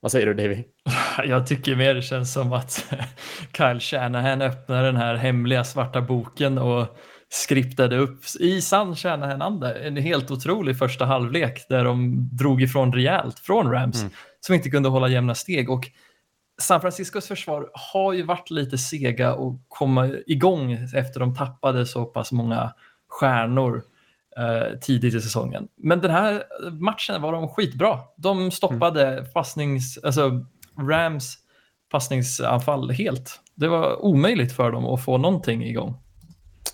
Vad säger du Davy? Jag tycker mer det känns som att Kyle Shanahan öppnade den här hemliga svarta boken och skriptade upp i sann Shanahan-anda en helt otrolig första halvlek där de drog ifrån rejält från Rams Mm. som inte kunde hålla jämna steg. Och San Franciscos försvar har ju varit lite sega att komma igång efter de tappade så pass många stjärnor tidigt i säsongen. Men den här matchen var de skitbra. De stoppade passnings, alltså Rams passningsanfall helt. Det var omöjligt för dem att få någonting igång.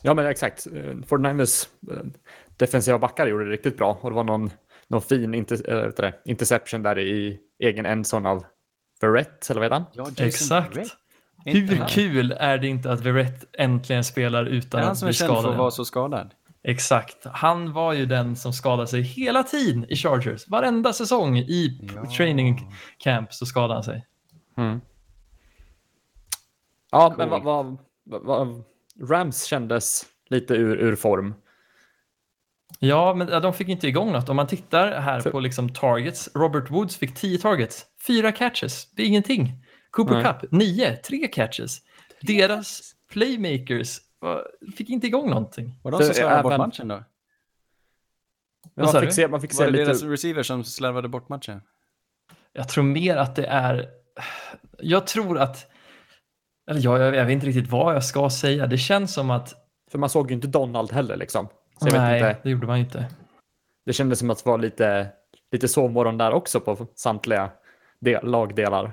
Ja, men exakt. Eh, 49ers eh, defensiva backar gjorde det riktigt bra och det var någon, någon fin inter, äh, det, interception där i egen endzone av Verrett, eller vad heter han? Ja, Exakt. Verrett. Hur kul är det inte att Verrett äntligen spelar Det utan är han att som är bli känd för att skadad? vara så skadad. Exakt. Han var ju den som skadade sig hela tiden i Chargers. Varenda säsong i Ja. training camp så skadade han sig. Ja, Cool. men vad, vad, vad, Rams kändes lite ur, ur form. Ja, men de fick inte igång något. Om man tittar här För- på liksom targets. Robert Woods fick 10 targets, 4 catches. Det är ingenting. Cooper Nej. Cup, 9, 3 catches. Deras playmakers fick inte igång någonting. Var de Så som slarvade bort även- matchen då? Men Vad sa man, fick du? se, man fick Var se det lite... deras receiver som slarvade bort matchen? Jag tror mer att det är... Jag tror att... Eller jag, jag, jag vet inte riktigt vad jag ska säga. Det känns som att... För man såg ju inte Donald heller liksom. Så jag nej, vet inte. det gjorde man inte. Det kändes som att det var lite, lite sovmorgon där också på samtliga del, lagdelar.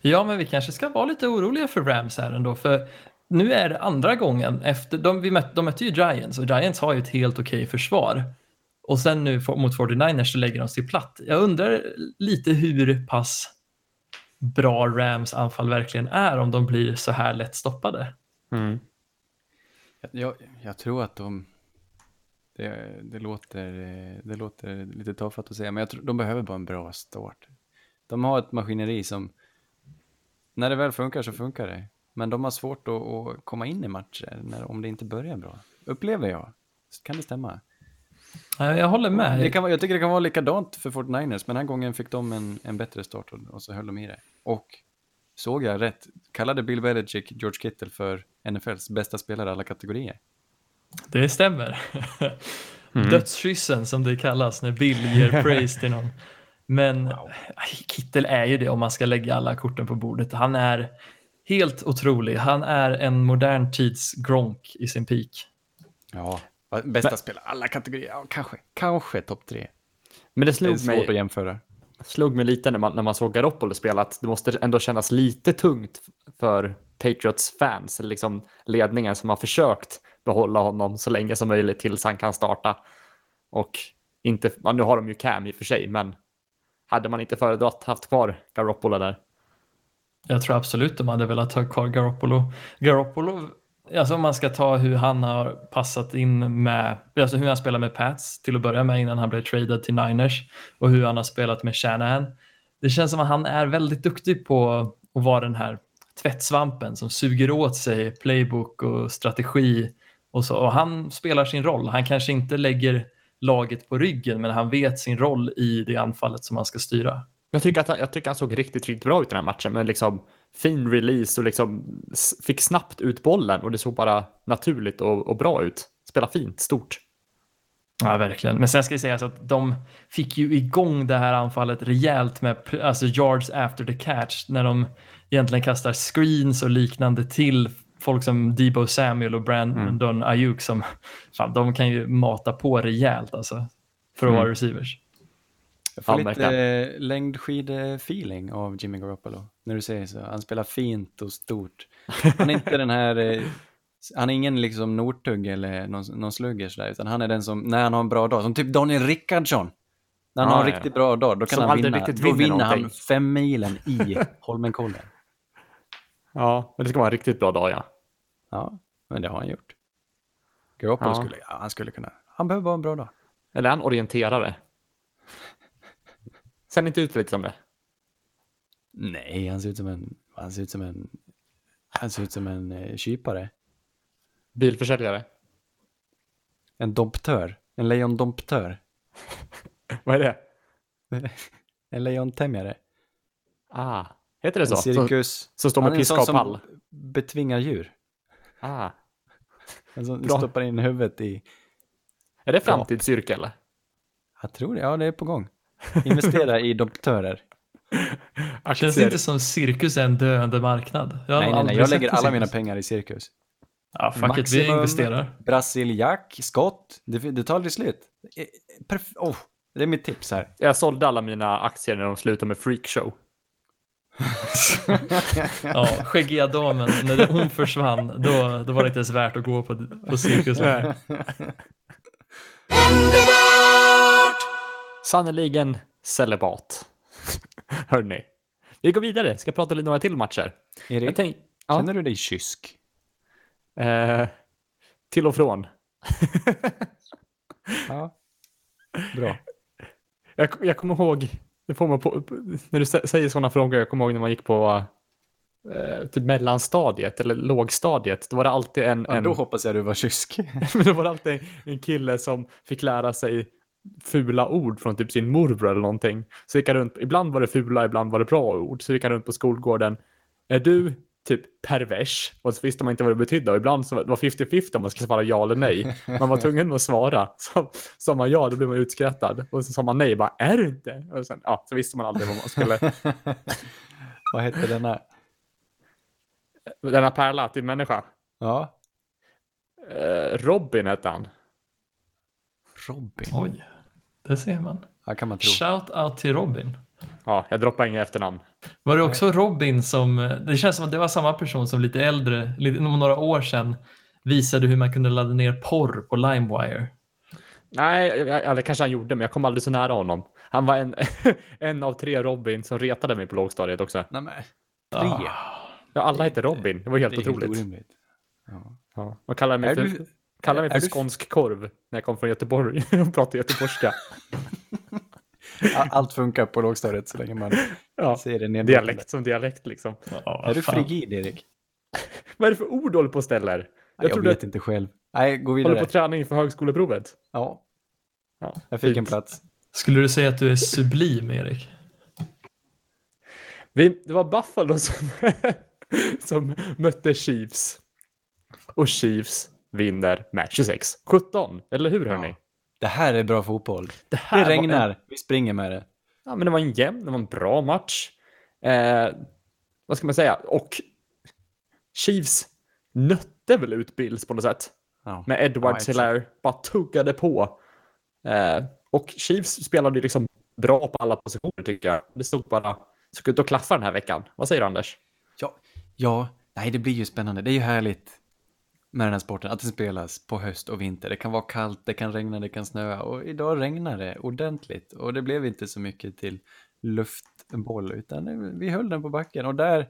Ja, men vi kanske ska vara lite oroliga för Rams här ändå. För nu är det andra gången efter... De, vi mötte, de mötte ju Giants och Giants har ju ett helt okej försvar. Och sen nu mot 49ers så lägger de sig platt. Jag undrar lite hur pass bra Rams anfall verkligen är om de blir så här lätt stoppade. Mm. Jag, jag tror att de... Det, det, låter, det låter lite tafatt att säga, men jag tror de behöver bara en bra start. De har ett maskineri som... När det väl funkar så funkar det. Men de har svårt att, att komma in i matcher när, om det inte börjar bra. Upplever jag. Kan det stämma? Ja, Jag håller med. Det kan, jag tycker det kan vara likadant för 49ers, men den här gången fick de en, en bättre start och, och så höll de i det. Och såg jag rätt, kallade Bill Belichick George Kittle för NFLs bästa spelare i alla kategorier. Det stämmer. Mm. Dödskyssen som det kallas när Bill ger praise till någon. Men aj, Kittel är ju det om man ska lägga alla korten på bordet. Han är helt otrolig. Han är en modern tids Gronk i sin peak. Ja, bästa spelare i alla kategorier. Ja, kanske, kanske topp tre. Men det Det är slog svårt att mig, jämföra. slog mig lite när man, när man såg Garoppolo spela att det måste ändå kännas lite tungt för Patriots fans, eller liksom ledningen som har försökt behålla honom så länge som möjligt tills han kan starta. Och inte, nu har de ju Cam i och för sig, men hade man inte föredragit haft kvar Garoppolo där? Jag tror absolut de hade velat ha kvar Garoppolo. Garoppolo, alltså om man ska ta hur han har passat in med, alltså hur han spelar med Pats till att börja med innan han blev traded till Niners och hur han har spelat med Shanahan. Det känns som att han är väldigt duktig på att vara den här tvättsvampen som suger åt sig playbook och strategi och så. Och han spelar sin roll. Han kanske inte lägger laget på ryggen, men han vet sin roll i det anfallet som han ska styra. Jag tycker, att jag tycker han såg riktigt, riktigt bra ut i den här matchen med liksom fin release och liksom fick snabbt ut bollen och det såg bara naturligt och, och bra ut. Spela fint, stort. Ja, verkligen. Men sen ska jag säga så att de fick ju igång det här anfallet rejält med alltså yards after the catch när de egentligen kastar screens och liknande till folk som Debo Samuel och Brandon Ayuk som fan, de kan ju mata på rejält alltså för att Mm. vara receivers. Jag får Ja, lite längdskid-feeling av Jimmy Garoppolo. När du säger så. Han spelar fint och stort. Han är inte den här... Eh, han är ingen liksom Northug eller någon, någon slugger sådär, utan han är den som, när han har en bra dag, som typ Daniel Rickardsson. När han Ja, har en ja. riktigt bra dag, då kan Som han vinna. riktigt Då vinner han fem milen i Holmenkollen. Ja, men det ska vara en riktigt bra dag, ja. Ja, men det har han gjort. Garoppolo Ja. skulle, ja, han skulle kunna, han behöver bara en bra dag. Eller är han orienterare? Ser han inte ut lite som det? Nej, han ser ut som en, han ser ut som en, han ser ut som en eh, kypare. Bilförsäljare? En domptör. En lejondomptör. Vad är det? En lejontämjare. Ah, heter det En så? Så, cirkus. så står Han med en piska och som pall? betvingar djur. Ah. En som Bra. stoppar in huvudet i... Är det framtidsyrke Jag tror det. Ja, det är på gång. Investera i domptörer. Känns det inte som cirkus är en döende marknad? Jag Nej, nej, nej. Jag lägger alla mina pengar i cirkus. Ja, fuck it, vi investerar. Brasiliak, skott. Det, det tar aldrig slut. Eh, Perf- oh, det är mitt tips här. Jag sålde alla mina aktier när de slutade med freakshow. Ja, skäggiga damen, när hon försvann, då, då var det inte ens värt att gå på, på cirkus. Sannerligen celibat. Hörni. Vi går vidare, ska prata lite några till matcher. Erik, Jag tänk, ja, känner du dig kysk? eh, till och från. Ja. Bra. Jag, jag kommer ihåg, det får man på, när du sä- säger sådana frågor, jag kommer ihåg när man gick på eh, typ mellanstadiet eller lågstadiet, då var det alltid en, Ja, en då hoppas jag du var kysk. men då var det alltid en kille som fick lära sig fula ord från typ sin morbror eller någonting. Så gick han runt, ibland var det fula, ibland var det bra ord. Så gick han runt på skolgården. Är du typ pervers? Och så visste man inte vad det betydde. Och ibland så var det var 50-50 om man skulle svara ja eller nej. Man var tvungen att svara. Så sa man ja, då blev man utskrattad. Och så sa man nej, bara är du inte? Och sen, ja, så visste man aldrig vad man skulle. Vad hette denna? Denna pärla till människa. Ja, Eh, Robin hette han. Robin. Oj, det ser man. Ja, kan man tro. Shout out till Robin. Ja, jag droppar inga efternamn. Var det också Robin som, det känns som att det var samma person som lite äldre, lite, några år sedan, visade hur man kunde ladda ner porr på LimeWire. Nej, det kanske han gjorde, men jag kom aldrig så nära honom. Han var en, en av tre Robin som retade mig på lågstadiet också. Nej, men, Ah. tre. Ja, alla hette Robin. Det var helt det är helt otroligt. orimligt. Ja. Ja. Man kallade mig för, du- kallade mig för du- skånsk korv när jag kom från Göteborg och pratade göteborgska. Allt funkar på lågstadiet så länge man Ja, ser det nedlåtande. dialekt som dialekt liksom. Ja, Är du frigid, Erik? Vad är det för ord du håller på och ställer? Jag, Jag, trodde vet att inte själv. Nej, gå du håller på vidare. träning inför högskoleprovet. Ja, Ja, jag fick en fint. plats. Skulle du säga att du är sublim, Erik? Vi, det var Buffalo som, som mötte Chiefs. Och Chiefs vinner med 26-17. Eller hur hörni? Ja. Det här är bra fotboll. Det, Det var en- regnar, vi springer med det. Ja, men det var en jämn, det var en bra match. Eh, vad ska man säga? Och Chiefs nötte väl ut Bills på något sätt. Ja. Med Ja, Edward exakt. Hilaire bara tuggade på. Eh, och Chiefs spelade liksom bra på alla positioner tycker jag. Det stod bara, såg ut att klaffa den här veckan. Vad säger du Anders? Ja, ja, nej det blir ju spännande. Det är ju härligt med den här sporten, att det spelas på höst och vinter. Det kan vara kallt, det kan regna, det kan snöa och idag regnar det ordentligt och det blev inte så mycket till luftboll utan vi höll den på backen och där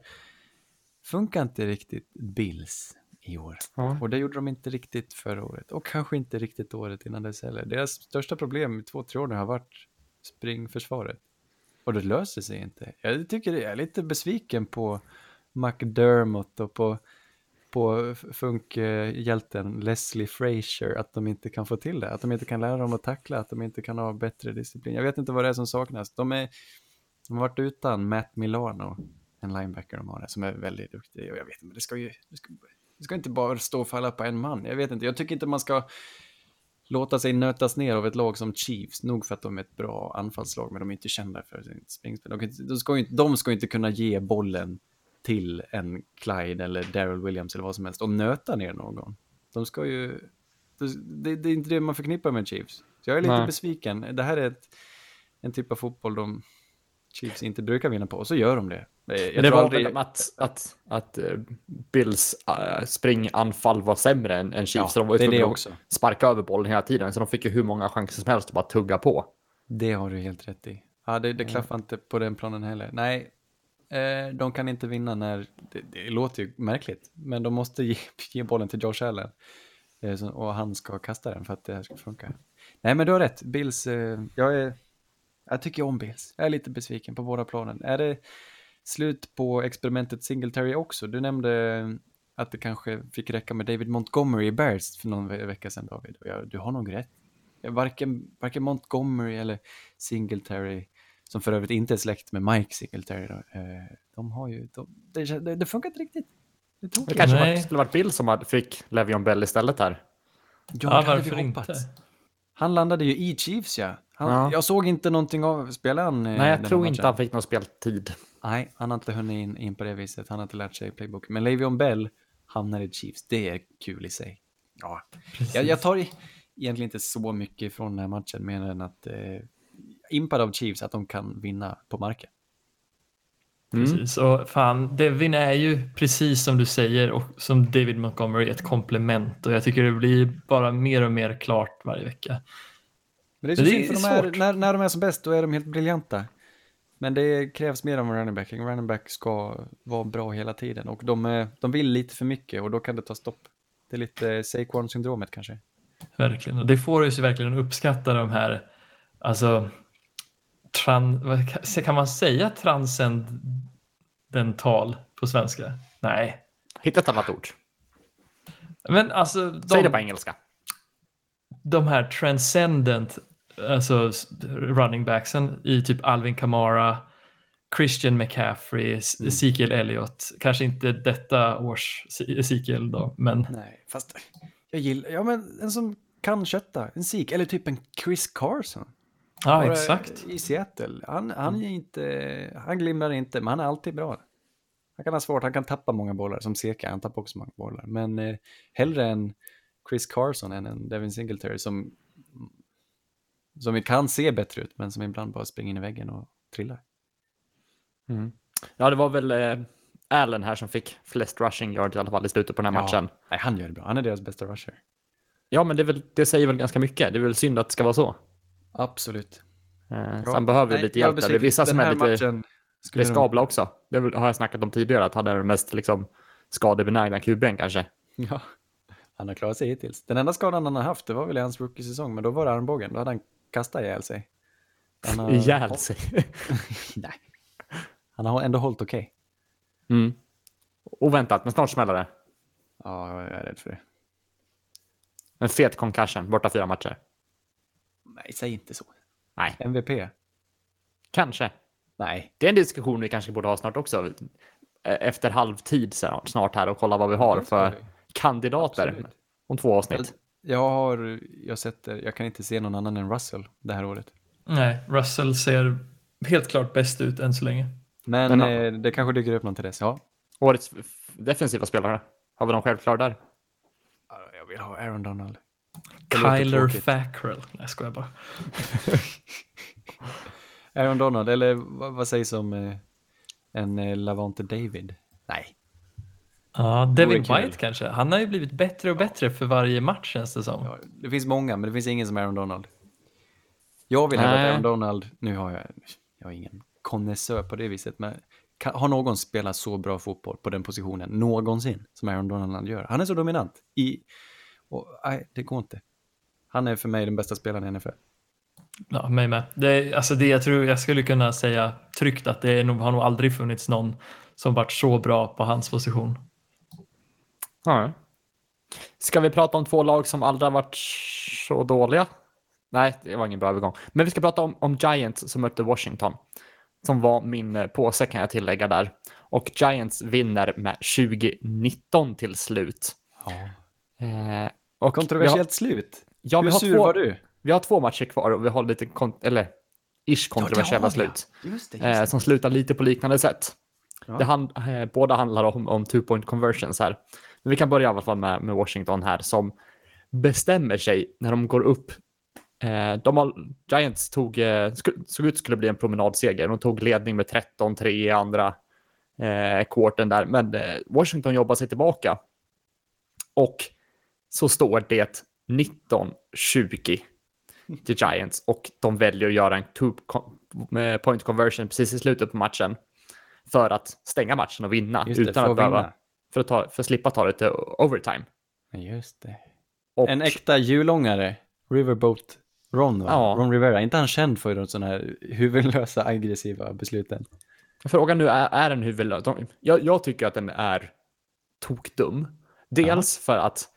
funkar inte riktigt Bills i år. Ja. Och det gjorde de inte riktigt förra året och kanske inte riktigt året innan dess heller. Deras största problem i två, tre år nu har varit springförsvaret. Och det löser sig inte. Jag tycker jag är lite besviken på McDermott och på, på funkhjälten Leslie Frazier att de inte kan få till det. Att de inte kan lära dem att tackla, att de inte kan ha bättre disciplin. Jag vet inte vad det är som saknas. De, är, de har varit utan Matt Milano, en linebacker de har där, som är väldigt duktig. Och jag vet inte, men det ska ju det ska, det ska inte bara stå och falla på en man. Jag vet inte, jag tycker inte man ska låta sig nötas ner av ett lag som Chiefs, nog för att de är ett bra anfallslag, men de är inte kända för sitt springspel. De, de, ska ju de ska ju inte kunna ge bollen till en Clyde eller Daryl Williams eller vad som helst och nöta ner någon. De ska ju... Det, det är inte det man förknippar med Chiefs. Så jag är lite Nej. besviken. Det här är ett, en typ av fotboll de Chiefs inte brukar vinna på, och så gör de det. Jag Men det var aldrig- väl att, att, att eh, Bills uh, springanfall var sämre än, än Chiefs. Ja, så de var ju det att också. sparka över bollen hela tiden. Så de fick ju hur många chanser som helst att bara tugga på. Det har du helt rätt i. Ja, det, det klaffar inte på den planen heller. Nej, eh, de kan inte vinna när, det, det låter ju märkligt, men de måste ge, ge bollen till Josh Allen. Eh, så, och han ska kasta den för att det här ska funka. Nej, men du har rätt. Bills, eh, jag, är, jag tycker om Bills. Jag är lite besviken på båda planen. Är det slut på experimentet Singletary också? Du nämnde att det kanske fick räcka med David Montgomery i Bears för någon vecka sedan, David. Och jag, du har nog rätt. Varken, varken Montgomery eller Singletary, som för övrigt inte är släkt med Mike Singletary, då, eh, de har ju, de, det, det, funkar inte riktigt. Det Det kanske var, skulle varit Bill som fick Le'Veon Bell istället här. Ja, Ja, varför inte? Han landade ju i Chiefs, ja. Han, Ja. Jag såg inte någonting av, spelade han? eh, Nej, jag tror matchen? inte han fick någon speltid. Nej, han har inte hunnit in, in på det viset. Han har inte lärt sig playbook. Men Le'Veon Bell hamnar i Chiefs. Det är kul i sig. Ja, jag, jag tar egentligen inte så mycket från den här matchen, mer än att eh, impad av Chiefs, att de kan vinna på marken. Mm. Precis, och fan, Devin är ju precis som du säger och som David Montgomery ett komplement och jag tycker det blir bara mer och mer klart varje vecka. Men det är så Men det synd, är för de är, svårt. när, när de är som bäst, då är de helt briljanta. Men det krävs mer av running back. En running back ska vara bra hela tiden och de, är, de vill lite för mycket och då kan det ta stopp. Det är lite Saquon-syndromet kanske. Verkligen, och det får oss ju verkligen att uppskatta de här, alltså, tran, kan- man säga transcendental på svenska? Nej. Hitta ett annat ord. Men alltså, de, Säg det på engelska. de här transcendent alltså, running backsen i typ Alvin Kamara, Christian McCaffrey, Mm. Ezekiel Elliott. Kanske inte detta års Ezekiel då, men Nej, fast jag gillar, ja men en som kan kötta, en sik, eller typ en Chris Carson. Ja, Bara exakt. I Seattle. Han, han är inte, han glimrar inte, men han är alltid bra. Han kan ha svårt, han kan tappa många bollar, som Seka, han tappar också många bollar. Men eh, hellre en Chris Carson än en Devin Singletary som, som kan se bättre ut, men som ibland bara springer in i väggen och trillar. Ja, det var väl eh, Allen här som fick flest rushing yards i alla fall i slutet på den här matchen. Nej, han gör det bra. Han är deras bästa rusher. Ja, men det, väl, det säger väl ganska mycket. Det är väl synd att det ska vara så. Absolut. Eh, Bra. sen behöver vi lite hjälp. Det är vissa som är lite riskabla också. Det har jag snackat om tidigare, att han är den mest liksom, skadebenägna QB'n kanske. Ja, han har klarat sig hittills. Den enda skadan han har haft, det var väl i hans rookie-säsong, men då var det armbågen. Då hade han kastat ihjäl sig. Han har... Ihjäl sig. Nej. Han har ändå hållit okej. Mm. Oväntat, men snart smäller det. Ja, jag är rädd för det. En fet concussion, borta fyra matcher. Nej, säg inte så. Nej, MVP? kanske. Nej. Det är en diskussion vi kanske borde ha snart också. Efter halvtid snart här och kolla vad vi har för kandidater Absolut. om två avsnitt. Jag har, jag sätter, jag kan inte se någon annan än Russell det här året. Nej, Russell ser helt klart bäst ut än så länge. Men, Men, eh, det kanske dyker upp någon till dess. Ja. Årets defensiva spelare, har vi någon självklar där? Jag vill ha Aaron Donald. Kyler. Fackrell. Nej, jag skojar bara. Aaron Donald, eller vad, vad sägs om eh, en eh, Lavante David? Nej. Ja, Devin kul. White kanske. Han har ju blivit bättre och bättre för varje match känns det som. Ja, det finns många, men det finns ingen som Aaron Donald. Jag vill hävda att. Aaron Donald, nu har jag, jag är ingen konnässör på det viset, men kan, har någon spelat så bra fotboll på den positionen någonsin som Aaron Donald gör? Han är så dominant. I, och, nej, det går inte. Han är för mig den bästa spelaren i NFL. Ja, mig med. Det, alltså det jag tror jag skulle kunna säga tryggt att det är nog, har nog aldrig funnits någon som varit så bra på hans position. Ja. Ska vi prata om två lag som aldrig har varit så dåliga? Nej, det var ingen bra övergång. Men vi ska prata om, om Giants som mötte Washington. Som var min eh, påse kan jag tillägga där. Och Giants vinner med 2019 till slut. Ja. Eh, och Kontroversiellt slut. Vi har, ja, vi Hur har sur två, var du? Vi har två matcher kvar och vi har lite, kon- eller ish kontroversiella slut. Just det, Eh, som slutar lite på liknande sätt. Ja. Det hand, eh, båda handlar om, om two point conversions här. Men vi kan börja i alla fall med, med Washington här som bestämmer sig när de går upp. Eh, de har, Giants tog, eh, såg ut skulle bli en promenadseger. De tog ledning med 13-3 i andra eh, quarten där, men eh, Washington jobbar sig tillbaka. Och så står det 19-20 till Giants och de väljer att göra en two eh, point conversion precis i slutet på matchen för att stänga matchen och vinna det, utan att att behöva, vinna. för att, ta, för att slippa ta det till overtime. Just det. Och, En äkta julångare, Riverboat Ron va? Ja. Ron Rivera, inte han känd för de sådana här huvudlösa aggressiva besluten? Frågan nu är, är den huvudlös? Jag, jag tycker att den är tokdum. Dels för att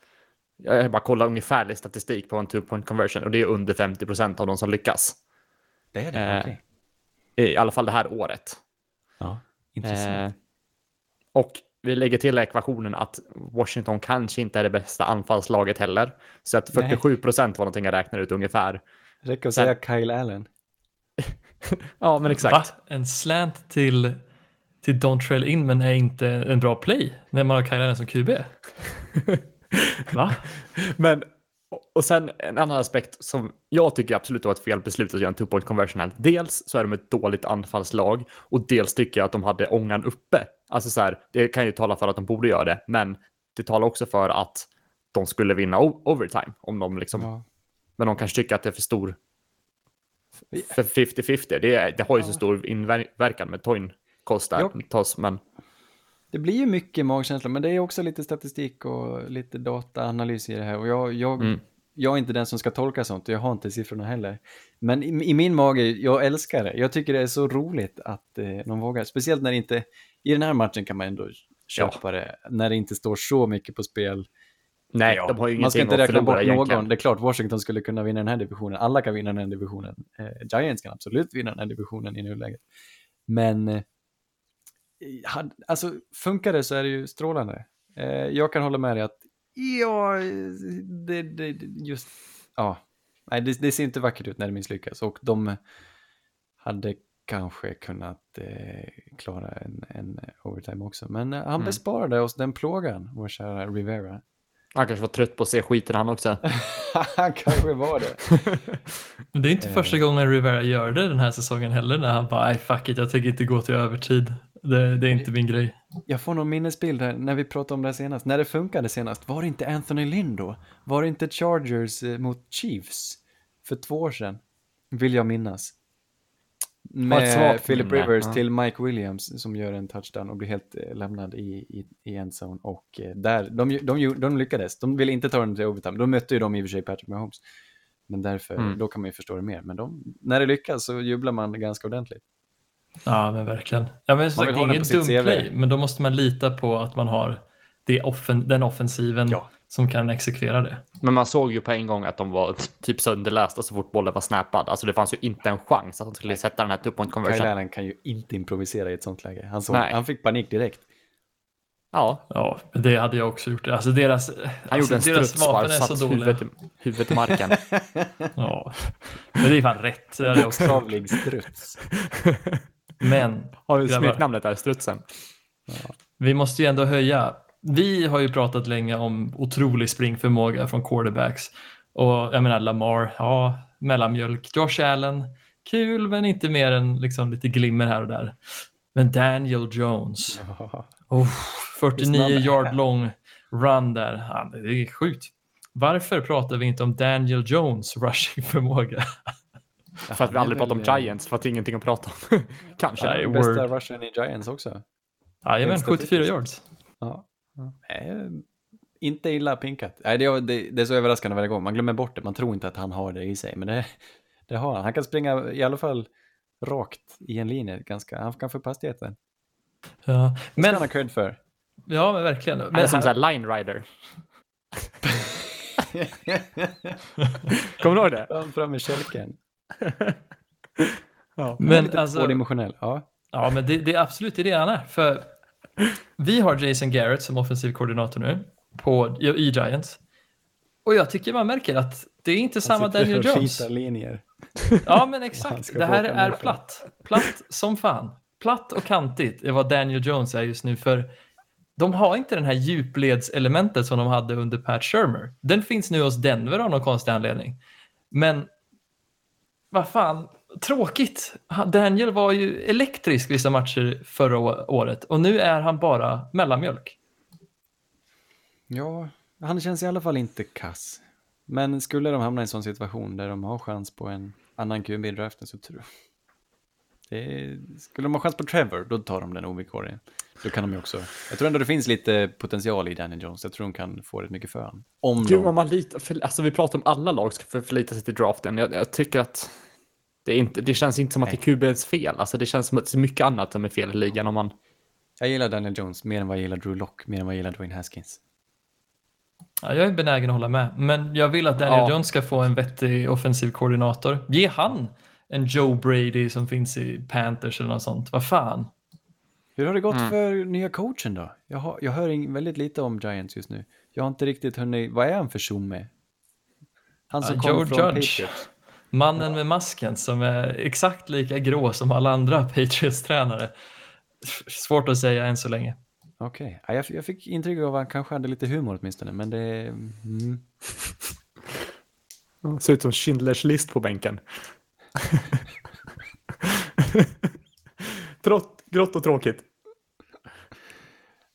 jag bara kollar ungefärlig statistik på en two point conversion och det är under 50 procent av de som lyckas. Det är det, Eh. I alla fall det här året. Ja, intressant. Eh, och vi lägger till ekvationen att Washington kanske inte är det bästa anfallslaget heller. Så att Nej. 47 procent var någonting jag räknar ut ungefär. Räcker att sen- säga Kyle Allen. Ja, men exakt. Va? En slant till, till Dontrell Inman är inte en bra play när man har Kyle Allen som QB? Va? Men, och- sen en annan aspekt som jag tycker absolut var ett fel beslut att göra en two point conversion här. Dels så är de ett dåligt anfallslag och dels tycker jag att de hade ångan uppe. Alltså så här, det kan ju tala för att de borde göra det, men det talar också för att de skulle vinna overtime om de liksom Ja. Men de kanske tycker att det är för stor för 50-50. Det, det har ju så stor inverkan med toin kostar Ja. tas, men Det blir ju mycket magkänsla, men det är också lite statistik och lite dataanalys i det här. Och jag, jag, Mm. jag är inte den som ska tolka sånt, och jag har inte siffrorna heller. Men i, i min mage, jag älskar det. Jag tycker det är så roligt att eh, de vågar, speciellt när det inte, i den här matchen kan man ändå köpa det, när det inte står så mycket på spel. Nej, Ja, de har ju man ska inte räkna bort någon. egentligen. Det är klart, Washington skulle kunna vinna den här divisionen. Alla kan vinna den här divisionen. Eh, Giants kan absolut vinna den här divisionen i nuläget. Men eh, alltså, funkar det så är det ju strålande. Eh, jag kan hålla med dig att ja, det, det, just, ja, nej, det, det ser inte vackert ut när det misslyckas. Och de hade kanske kunnat eh, klara en, en overtime också. Men eh, han Mm. besparade oss den plågan, vår kära Rivera. Han kanske var trött på att se skiten han också. han kanske var det. Det är inte första gången Rivera gör det den här säsongen heller när han bara, nej fuck it, jag tänker inte gå till övertid. Det, det är inte min grej. Jag får någon minnesbild här när vi pratade om det här senast. När det funkade senast, var det inte Anthony Lynn då? Var det inte Chargers eh, mot Chiefs för två år sedan? Vill jag minnas. Med Philip Rivers ja. till Mike Williams som gör en touchdown och blir helt eh, lämnad i, i, i endzone. Och eh, där, de, de, de lyckades. De ville inte ta den till overtime. Då mötte ju de i och för sig Patrick Mahomes. Men därför, Mm. då kan man ju förstå det mer. Men de, när det lyckas så jublar man ganska ordentligt. Ja, men verkligen. Ja, men som sagt, ha den inget dumt play, men då måste man lita på att man har det offen, den offensiven Ja. som kan exekvera det. Men man såg ju på en gång att de var typ sönderlästa så fort bollen var snappad. Alltså det fanns ju inte en chans att de skulle sätta den här two point Kyle conversion. Allen kan ju inte improvisera i ett sånt läge. Han, såg, han fick panik direkt. Ja, Ja, det hade jag också gjort. Alltså deras, han alltså, gjorde en deras vapen är så dåliga. huvudet, i- huvudet i marken. Ja, men det är fan rätt. Det hade jag också. gjort. Bokstavlig struts. Men Har Grabbar. smeknamnet där, strutsen? vi måste ju ändå höja. Vi har ju pratat länge om otrolig springförmåga från quarterbacks. Och jag menar Lamar, ja, mellanmjölk. Josh Allen, kul men inte mer än liksom lite glimmer här och där. Men Daniel Jones, oh, 49 Lyssna. yard lång run där. Ja, det är sjukt. Varför pratar vi inte om Daniel Jones rushing förmåga? För att vi aldrig pratar om eh, Giants, för att det är ingenting att prata om. Kanske. Nej, bästa word. rushen i Giants också. Jajamän, Rent 74 statistiskt. yards. Ja. Nej, inte illa pinkat. Nej, det, är- det, det är så överraskande varje gång. Man glömmer bort det. Man tror inte att han har det i sig. Men det, det har han. Han kan springa i alla fall rakt i en linje. Ganska, han kan få upp hastigheten. Ja, Men... men, han ha cred för. ja, men verkligen. Han är Men som här- line rider. Kommer du ihåg det? Fram, fram med kälken. Ja. Men Lite alltså, tvådimensionell. Ja. ja, men det, det är absolut det han är. För vi har Jason Garrett som offensiv koordinator nu på, i Giants. Och jag tycker man märker att det är inte samma Daniel och Jones. linjer. Ja, men exakt. Det här är platt. Platt som fan. Platt och kantigt är vad Daniel Jones är just nu. För de har inte den här djupledselementet som de hade under Pat Shermer. Den finns nu hos Denver av någon konstig anledning. Men vad fan, tråkigt. Daniel var ju elektrisk vissa matcher förra året och nu är han bara mellanmjölk. Ja, han känns i alla fall inte kass. Men skulle de hamna i en sån situation där de har chans på en annan QB i draften så tror det, skulle de ha chans på Trevor, då tar de den ovillkorligen. Då kan de ju också... Jag tror ändå det finns lite potential i Daniel Jones. Jag tror de kan få rätt mycket för honom. Om Gud, de... man litar, för, alltså vi pratar om alla lag ska för- förlita sig till draften. Jag, jag tycker att det, är inte, det känns inte som att det är QBs fel. Alltså det känns som att det är mycket annat som är fel i ligan om man... Jag gillar Daniel Jones mer än vad jag gillar Drew Lock, mer än vad jag gillar Dwayne Haskins. Ja, jag är benägen att hålla med, men jag vill att Daniel Ja. Jones ska få en vettig offensiv koordinator. Ge han en Joe Brady som finns i Panthers eller något sånt. Vad fan? Hur har det gått Mm. för nya coachen då? Jag, har, jag hör väldigt lite om Giants just nu. Jag har inte riktigt hunnit... Vad är han för tjomme? Han som Ja, kom Joe från Judge. Patriots. Mannen med masken som är exakt lika grå som alla andra Patriots-tränare. Svårt att säga än så länge. Okej, ja, jag, jag fick intryck av att han kanske hade lite humor åtminstone, men det... Mm. Ser ut som Schindlers list på bänken. Trått, grått och tråkigt.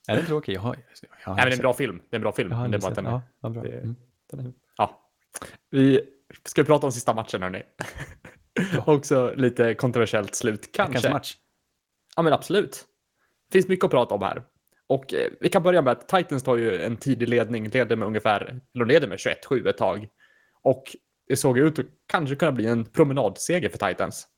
Är det tråkigt? Jag har, jag har Nej, men det är en bra film. Det är en bra film. Det är bara den Ja, bra. Mm. ja. Vi ska prata om sista matchen hörni. Också lite kontroversiellt slut kanske. match. Ja, men absolut. Det finns mycket att prata om här. Och eh, vi kan börja med att Titans tar ju en tidig ledning, leder med ungefär, eller de leder med 21-7 ett tag. Och det såg ut att kanske kunna bli en promenadseger för Titans.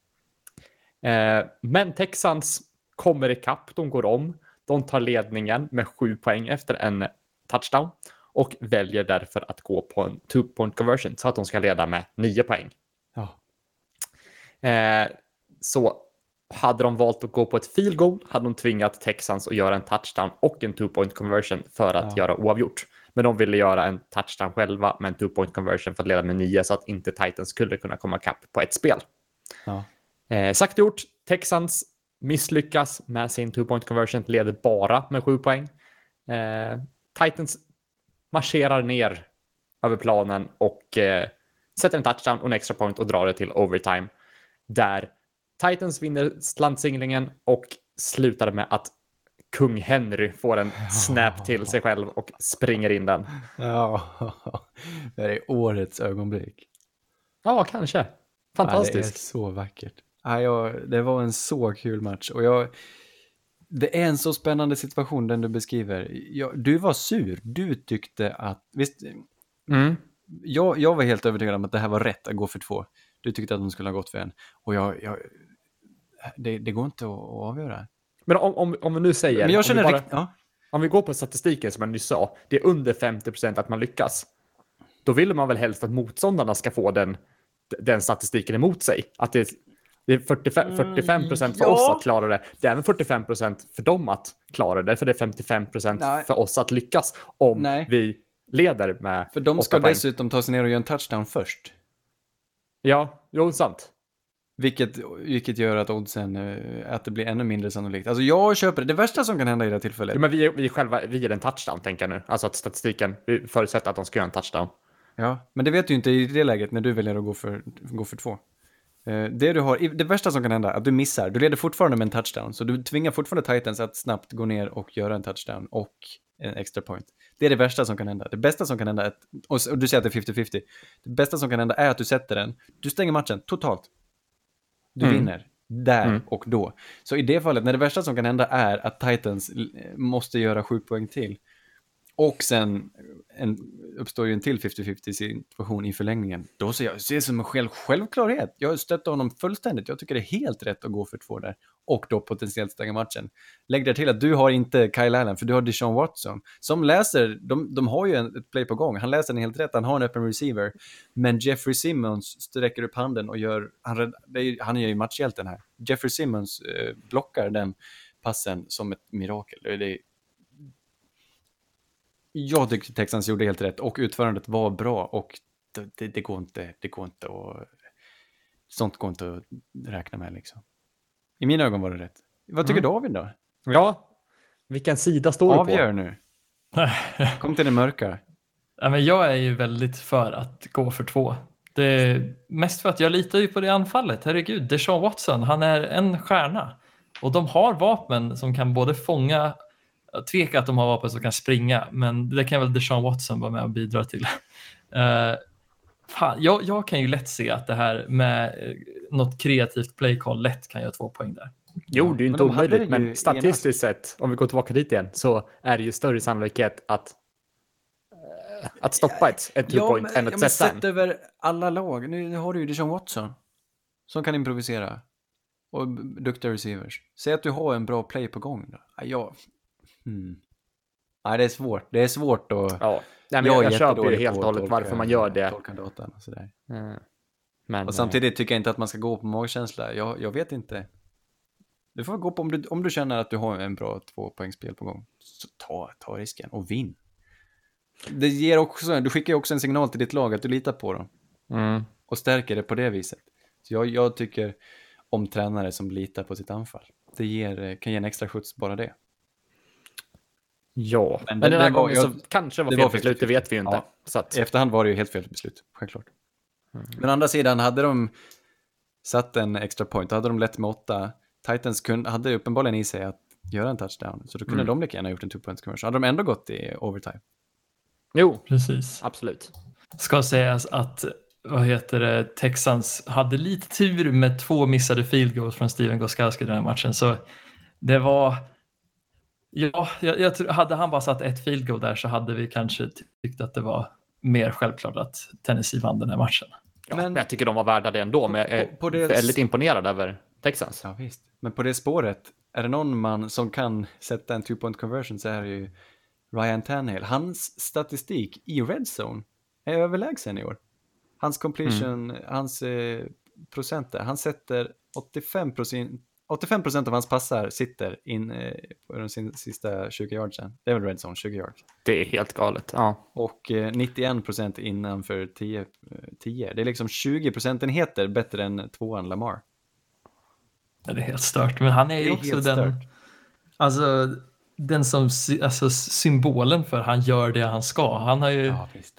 Eh, men Texans kommer ikapp, de går om, de tar ledningen med sju poäng efter en touchdown och väljer därför att gå på en two point conversion så att de ska leda med nio poäng. Ja. Eh, så hade de valt att gå på ett field goal hade de tvingat Texans att göra en touchdown och en two point conversion för att Ja. göra oavgjort. Men de ville göra en touchdown själva med en two point conversion för att leda med nio så att inte Titans skulle kunna komma ikapp på ett spel. Ja. Eh, sagt gjort, Texans misslyckas med sin two point conversion, leder bara med sju poäng. Eh, Titans marscherar ner över planen och eh, sätter en touchdown och en extra point och drar det till overtime. Där Titans vinner slantsinglingen och slutar med att kung Henry får en snap till sig själv och springer in den. ja, det här är årets ögonblick. Ja, kanske. Ja, det är Fantastiskt. så vackert. Ja, jag, det var en så kul match och jag, det är en så spännande situation den du beskriver. Jag, du var sur, du tyckte att, visst, Mm. jag, jag var helt övertygad om att det här var rätt att gå för två. Du tyckte att de skulle ha gått för en. Och jag, jag det, det går inte att, att avgöra. Men om, om, om vi nu säger... Men om jag vi känner bara- rikt, ja, Om vi går på statistiken som jag nyss sa, det är under 50 procent att man lyckas. Då vill man väl helst att motståndarna ska få den, den statistiken emot sig. Att det, det är 45 45 procent för Mm, ja. oss att klara det. Det är även 45 procent för dem att klara det, för det är 55 procent för oss att lyckas om Nej. vi leder med för de ska poäng. dessutom ta sig ner och göra en touchdown först. Ja, jo, sant. Vilket, vilket gör att oddsen, eh, att det blir ännu mindre sannolikt. Alltså jag köper det. Det värsta som kan hända i det här tillfället. Ja, men vi, vi själva, vi ger en touchdown, tänker jag nu. Alltså att statistiken förutsätter att de ska göra en touchdown. Ja, men det vet du inte i det läget när du väljer att gå för, gå för två. Eh, Det, du har, det värsta som kan hända är att du missar. Du leder fortfarande med en touchdown, så du tvingar fortfarande Titans att snabbt gå ner och göra en touchdown och en extra point. Det är det värsta som kan hända. Det bästa som kan hända, är att, och du säger att det är 50-50. Det bästa som kan hända är att du sätter den, du stänger matchen totalt. Du Mm. vinner. Där Mm. och då. Så i det fallet, när det värsta som kan hända är att Titans eh, måste göra sju poäng till. Och sen en, uppstår ju en till 50-50 situation i förlängningen. Då ser jag ser det som en själv, självklarhet. Jag stöttar honom fullständigt. Jag tycker det är helt rätt att gå för två där. Och då potentiellt stänga matchen. Lägg där till att du har inte Kyle Allen, för du har Deshaun Watson. Som läser, de, de har ju en, ett play på gång. Han läser den helt rätt, han har en öppen receiver. Men Jeffrey Simmons sträcker upp handen och gör, han, det är, ju- han är ju matchhjälten här. Jeffrey Simmons eh, blockar den passen som ett mirakel. Det, är jag tyckte Texans gjorde helt rätt och utförandet var bra och det, det, går inte, det går inte att, sånt går inte att räkna med liksom. I mina ögon var det rätt. Vad tycker Mm. David då? Ja, vilken sida står du Avgör på? nu. Kom till det mörka. Ja, men jag är ju väldigt för att gå för två. Det är mest för att jag litar ju på det anfallet. Herregud, Deshaun Watson, han är en stjärna. Och de har vapen som kan både fånga, jag tvekar att de har vapen som kan springa, men det kan väl Deshaun Watson vara med och bidra till. Uh, fan, jag, jag kan ju lätt se att det här med eh, något kreativt playcall lätt kan göra två poäng där. Jo, det är ju Men inte de hade omöjligt, men en statistiskt sett, om vi går tillbaka dit igen, så är det ju större sannolikhet att, eh, att stoppa ett, ett two point än att men sätta en. sett över alla lag. Nu, nu har du ju Deshaun Watson som kan improvisera och duktiga receivers. Säg att du har en bra play på gång. Då. Ja, jag... Hmm. Nej, det är svårt. Det är svårt att... Ja, Nej, men jag, jag är köper ju helt och hållet varför man gör det. Datan och sådär. Eh, Men, Och samtidigt tycker jag inte att man ska gå på magkänsla. Jag, jag vet inte. Du får gå på om du, om du känner att du har en bra tvåpoängsspel på gång. Så ta, ta risken och vinn. Det ger också, du skickar ju också en signal till ditt lag att du litar på dem. eh, mm, Och stärker det på det viset. Så jag, jag tycker om tränare som litar på sitt anfall. Det ger, kan ge en extra skjuts bara det. Ja, Men men, den här var- gången jag- så kanske det var det fel var beslut, det 50-50. vet vi ju inte. Ja. Så att, I efterhand var det ju helt fel beslut, självklart. Mm. Men å andra sidan, hade de satt en extra point, då hade de lett med åtta. Titans kunde, hade uppenbarligen i sig att göra en touchdown, så då kunde Mm. de lika gärna gjort en two points conversion. Hade de ändå gått i overtime. jo, Precis. absolut. Ska sägas att vad heter det, Texans hade lite tur med två missade field goals från Steven Goskowski den här matchen. Så det var... Ja, jag, jag tror, hade han bara satt ett field goal där så hade vi kanske tyckt att det var mer självklart att Tennessee vann den här matchen. Ja, Men- men, jag tycker de var värda det ändå, men jag är På- på det- väldigt imponerad över Texans. Ja, visst. Men på det spåret är det någon man som kan sätta en two point conversion så är det ju Ryan Tannehill. Hans statistik i red zone är överlägsen i år. Hans completion, hans eh, procenter, han sätter 85 procent 85% av hans passar sitter in eh, på de sin, sista 20 yardsen. Det är väl red zone, 20 yards. Det är helt galet. Ja. Och eh, 91 procent innanför 10, eh, 10. Det är liksom 20 procentenheter bättre än tvåan Lamar. Ja, det är helt stört. Men han är ju också den, stört. alltså, den som, alltså symbolen för han gör det han ska. Han har ju, Ja, visst.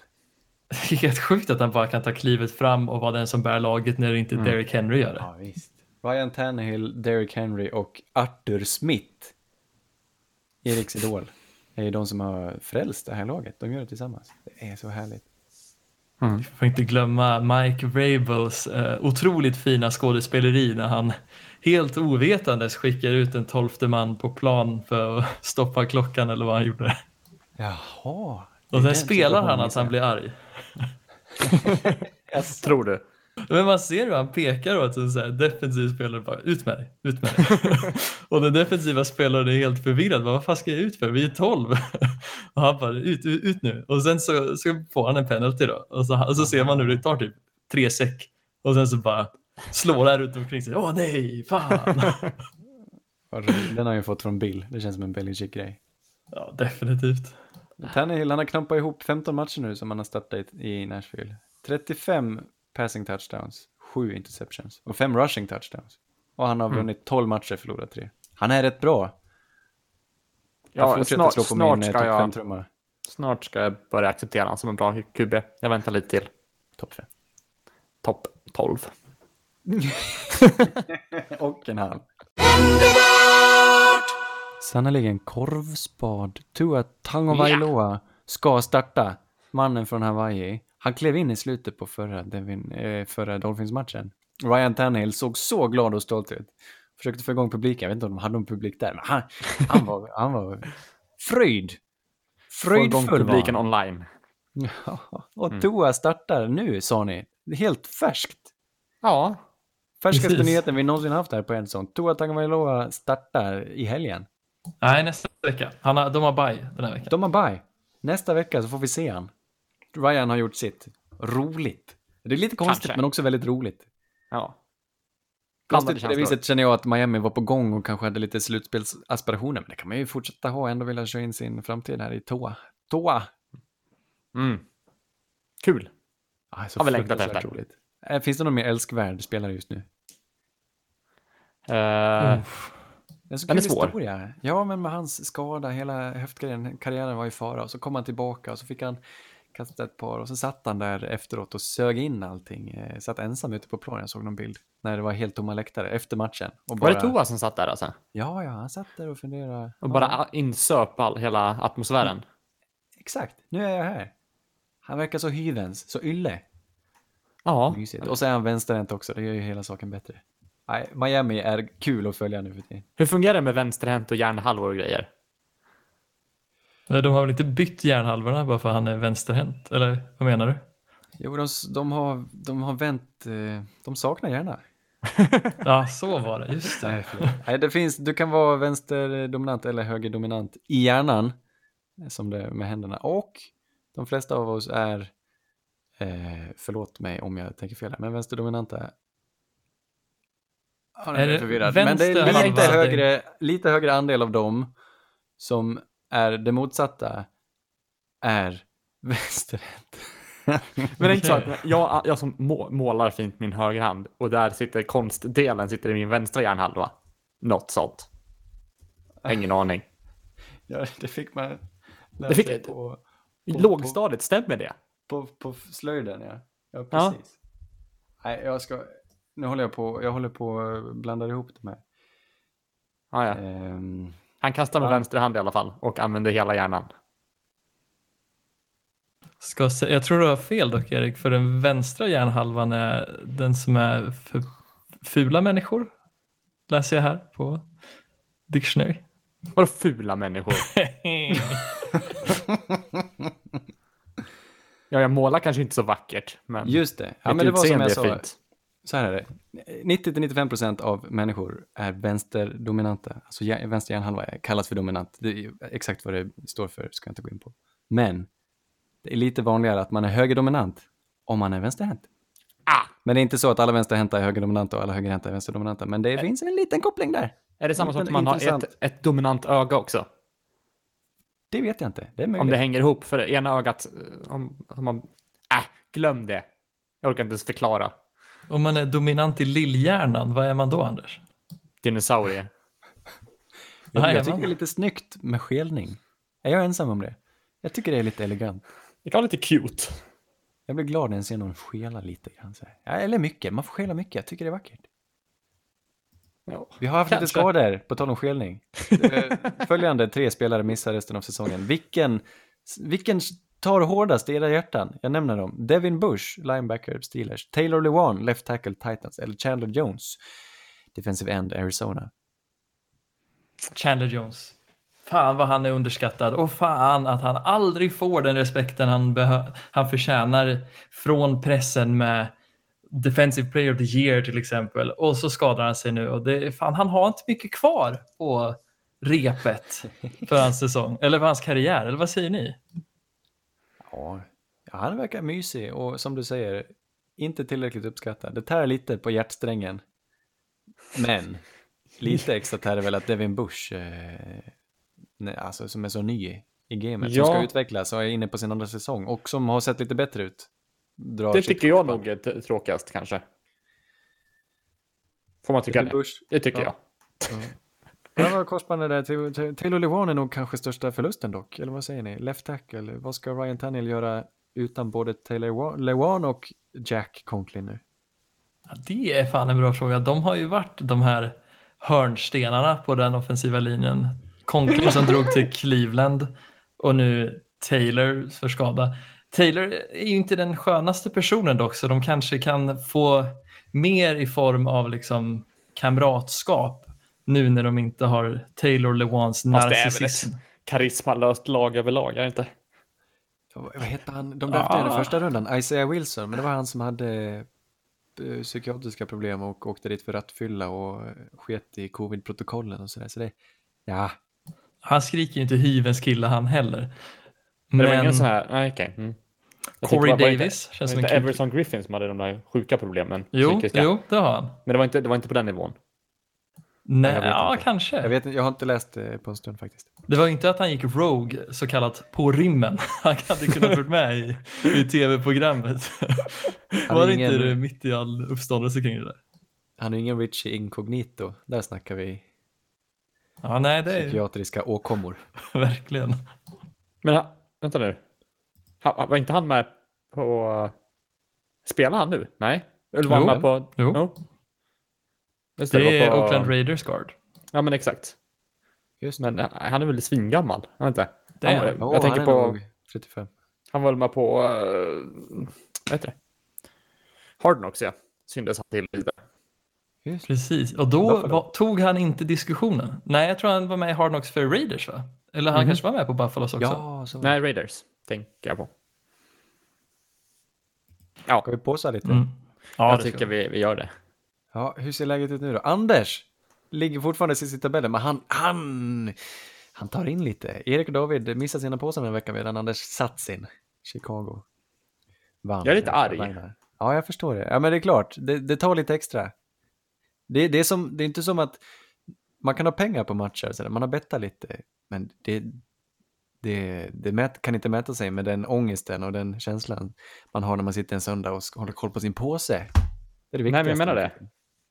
det är helt sjukt att han bara kan ta klivet fram och vara den som bär laget när inte Derrick Henry gör det. Ja, visst. Ryan Tannehill, Derrick Henry och Arthur Smith. Eriks idol. är ju de som har frälst det här laget. De gör det tillsammans. Det är så härligt. Får inte glömma Mike Rabels eh, otroligt fina skådespeleri när han helt ovetandes skickar ut en tolfte man på plan för att stoppa klockan eller vad han gjorde. Jaha. Och sen spelar han att han blir arg. Tror du? Men man ser hur han pekar åt en så här defensiv spelare bara ut med dig, ut med dig. och den defensiva spelaren är helt förvirrad. Bara, Vad fan ska jag ut för? Vi är 12. och han bara ut, ut, ut nu. Och sen så, så får han en penalty då. Och så, och så ser man hur det tar typ tre säck. Och sen så bara slår han runt omkring sig. Åh nej, fan. Den har jag ju fått från Bill. Det känns som en Belichick-grej. ja, definitivt. Tannehill, han har knappat ihop 15 matcher nu som han har startat i Nashville. 35 passing touchdowns, 7 interceptions och 5 rushing touchdowns. Och han har vunnit 12 matcher, förlorat 3. Han är rätt bra. Jag Ja, fortsätter snart, slå på snart, min eh, ska topp jag, 5-trumma. snart ska jag börja acceptera honom som en bra QB. Jag väntar lite till. Topp 5. Topp 12. Och en halv. Sannerligen korvspad. Tua Tagovailoa ska starta. Mannen från Hawaii. Han klev in i slutet på förra, Devin, eh, förra Dolphins-matchen. Ryan Tannehill såg så glad och stolt ut. Försökte få igång publiken. Jag vet inte om de hade någon publik där, men han, han, var, han var fröjd. Få igång Fröjdfull var publiken han. online. Ja, och Tua startar nu, sa ni. Helt färskt. Ja, Färskaste Precis. nyheten vi någonsin haft här på en sån. Tua Tagovailoa startar i helgen. Nej, nästa vecka. Han har, de har bye den här veckan. De har bye. Nästa vecka så får vi se han. Ryan har gjort sitt. Roligt. Det är lite konstigt Kanske. men också väldigt roligt. ja. Konstigt på det viset känner jag att Miami var på gång och kanske hade lite slutspelsaspirationer. Men det kan man ju fortsätta ha ändå vilja köra in sin framtid här i Toa. Toa! Mm. Kul. Ah, så Har vi längtat efter. roligt. Eh, Finns det någon mer älskvärd spelare just nu? Eh, Mm. En så Den är svår. historia. Ja, men med hans skada, hela höftgrejen, karriären var i fara och så kom han tillbaka och så fick han kasta ett par och så satt han där efteråt och sög in allting. Eh, Satt ensam ute på planen, jag såg någon bild, när det var helt tomma läktare efter matchen. Och Var det Toa som satt där alltså? Ja, ja, han satt där och funderade. Och ja, bara insöp all, hela atmosfären? Exakt, nu är jag här. Han verkar så hyvens, så ylle. Ja. Mysigt. Och så är han vänsterhänt också, det gör ju hela saken bättre. Nej, Miami är kul att följa nu för tiden. Hur fungerar det med vänsterhänt och hjärnhalvor och grejer? De har väl inte bytt hjärnhalvorna bara för att han är vänsterhänt? Eller vad menar du? Jo, de, de, har, de har vänt, eh, de saknar gärna. Ja, så var det. Just det. Nej, det finns, du kan vara vänsterdominant eller högerdominant i hjärnan, som det är med händerna. Och de flesta av oss är, eh, förlåt mig om jag tänker fel här, men vänsterdominanta. Ja, Är det förvirrad. Men det är lite högre, lite högre andel av dem som är det motsatta är vänsterhänt. Men det är inte så att jag, jag som må, målar fint min högerhand och där sitter konstdelen sitter i min vänstra hjärnhalva. Något sånt. Ingen aning. ja, det fick man lära Det fick- sig på, På- lågstadiet, stämmer det? På, på slöjden, ja. Ja, Ja. precis. Nej, jag ska... Nu håller jag på, jag håller på att blanda ihop de här. Ja, ja. Ehm, Han kastar med Ja. vänster hand i alla fall och använder hela hjärnan. Ska sä- jag tror du har fel dock Erik, för den vänstra hjärnhalvan är den som är för fula människor. Läser jag här på Dictionary. Vadå fula människor? Ja, jag målar kanske inte så vackert, men just det. Ja, mitt men det var som jag är sa. fint. Så här är det. 90-95% av människor är vänsterdominanta. Alltså vänster hjärnhalva kallas för dominant. Det är exakt vad det står för ska jag inte gå in på. Men det är lite vanligare att man är högerdominant om man är vänsterhänt. Ah! Men det är inte så att alla vänsterhänta är högerdominanta och alla högerhänta är vänsterdominanta. Men det finns en liten koppling där. Är det samma som att man har intressant. ett, ett dominant öga också? Det vet jag inte. Det är möjligt. Om det hänger ihop, för det ena ögat, eh, om, om man... Äh, glöm det. Jag orkar inte ens förklara. Om man är dominant i lillhjärnan, vad är man då Anders? Dinosaurie. jag, Nej, jag tycker man- det är lite snyggt med skelning. Är jag ensam om det? Jag tycker det är lite elegant. Det kan vara lite cute. Jag blir glad när jag ser någon skela lite grann. Så här. Ja, eller mycket, man får skela mycket. Jag tycker det är vackert. Ja. Vi har haft lite Kanske. skador, på tal om skelning. Eh, Följande tre spelare missar resten av säsongen. Vilken, vilken tar hårdast i era hjärtan? Jag nämner dem. Devin Bush, linebacker Steelers. Taylor Lewan, left tackle Titans. Eller Chandler Jones, defensive end Arizona. Chandler Jones. Fan vad han är underskattad och fan att han aldrig får den respekten han, han förtjänar från pressen med Defensive Player of the Year till exempel och så skadar han sig nu och det är fan han har inte mycket kvar på repet för hans säsong eller för hans karriär eller vad säger ni? Ja, han verkar mysig och som du säger, inte tillräckligt uppskattad. Det tär lite på hjärtsträngen. Men lite extra tär det väl att Devin Bush, eh, nej, alltså, som är så ny i gamet, som Ja. ska utvecklas och är inne på sin andra säsong och som har sett lite bättre ut. Det tycker jag nog är tråkigast kanske. Får man tycka Devin det? Bush. Det tycker Ja. jag. Ja, vad korsbandet där. Taylor- Lewan är nog kanske största förlusten dock. Eller vad säger ni? Left tackle. Vad ska Ryan Tannehill göra utan både Taylor Lewan- Lewan och Jack Conklin nu? Ja, det är fan en bra fråga. De har ju varit de här hörnstenarna på den offensiva linjen. Conklin som drog till Cleveland och nu Taylor för skada. Taylor är ju inte den skönaste personen dock, så de kanske kan få mer i form av liksom kamratskap nu när de inte har Taylor Lewans narcissism. karismalöst lag överlag, är det inte? Vad heter han? De draftade i den Ah. första rundan, Isaiah Wilson, men det var han som hade eh, psykiatriska problem och åkte dit för rattfylla och sket i covid-protokollen och sådär. Så det, ja, Han skriker ju inte hyvens kille han heller. Men det var ingen sån här, nej okej. Mm. Jag Corey var- var Davis inte, känns som var en. Everson Griffin som hade de där sjuka problemen. Jo, psykiska. jo, det har han. Men det var, inte, det var inte på den nivån. Nej, jag ja, inte. kanske. jag vet inte, jag har inte läst eh, på en stund faktiskt. Det var inte att han gick rogue, så kallat på rimmen. Han hade kunnat varit med i, i tv-programmet. Han Var det ingen- inte det mitt i all uppståndelse kring det där? Han är ingen Richie Incognito, där snackar vi Ja, nej, det är psykiatriska åkommor. verkligen. Men ha, vänta nu. Ha, var inte han med på... Spelar han nu? Nej? Eller var han Jo. med på... Jo. Just Det var är på- Oakland Raiders guard. Ja, men exakt. Just Men eh, han är väl svingammal? Han, inte? Det är han, var- Ja, jag tänker han är på... nog 35. Han var väl med på... Uh, vad heter det? Hard Knocks, ja. Syndes han till lite. Just. Precis, och då var, tog han inte diskussionen. Nej, jag tror han var med i Hard Knocks för Raiders, va? Eller han Mhm. kanske var med på Buffalos också. Ja, så Nej, Raiders tänker jag på. Ska vi påsa lite? Mm. Ja, jag det tycker vi, vi gör det. Ja, hur ser läget ut nu då? Anders ligger fortfarande sist i tabellen, men han, han, han tar in lite. Erik och David missade sina påsar en vecka medan Anders satt sin. Chicago. Vann. Jag är lite arg. Ja, jag förstår det. Ja, men det är klart, det, det tar lite extra. Det, det, är som, det är inte som att man kan ha pengar på matcher, så man har bettat lite, men det, det, det mät, kan inte mäta sig med den ångesten och den känslan man har när man sitter en söndag och hålla koll på sin påse. Det är det Nej, men jag menar det.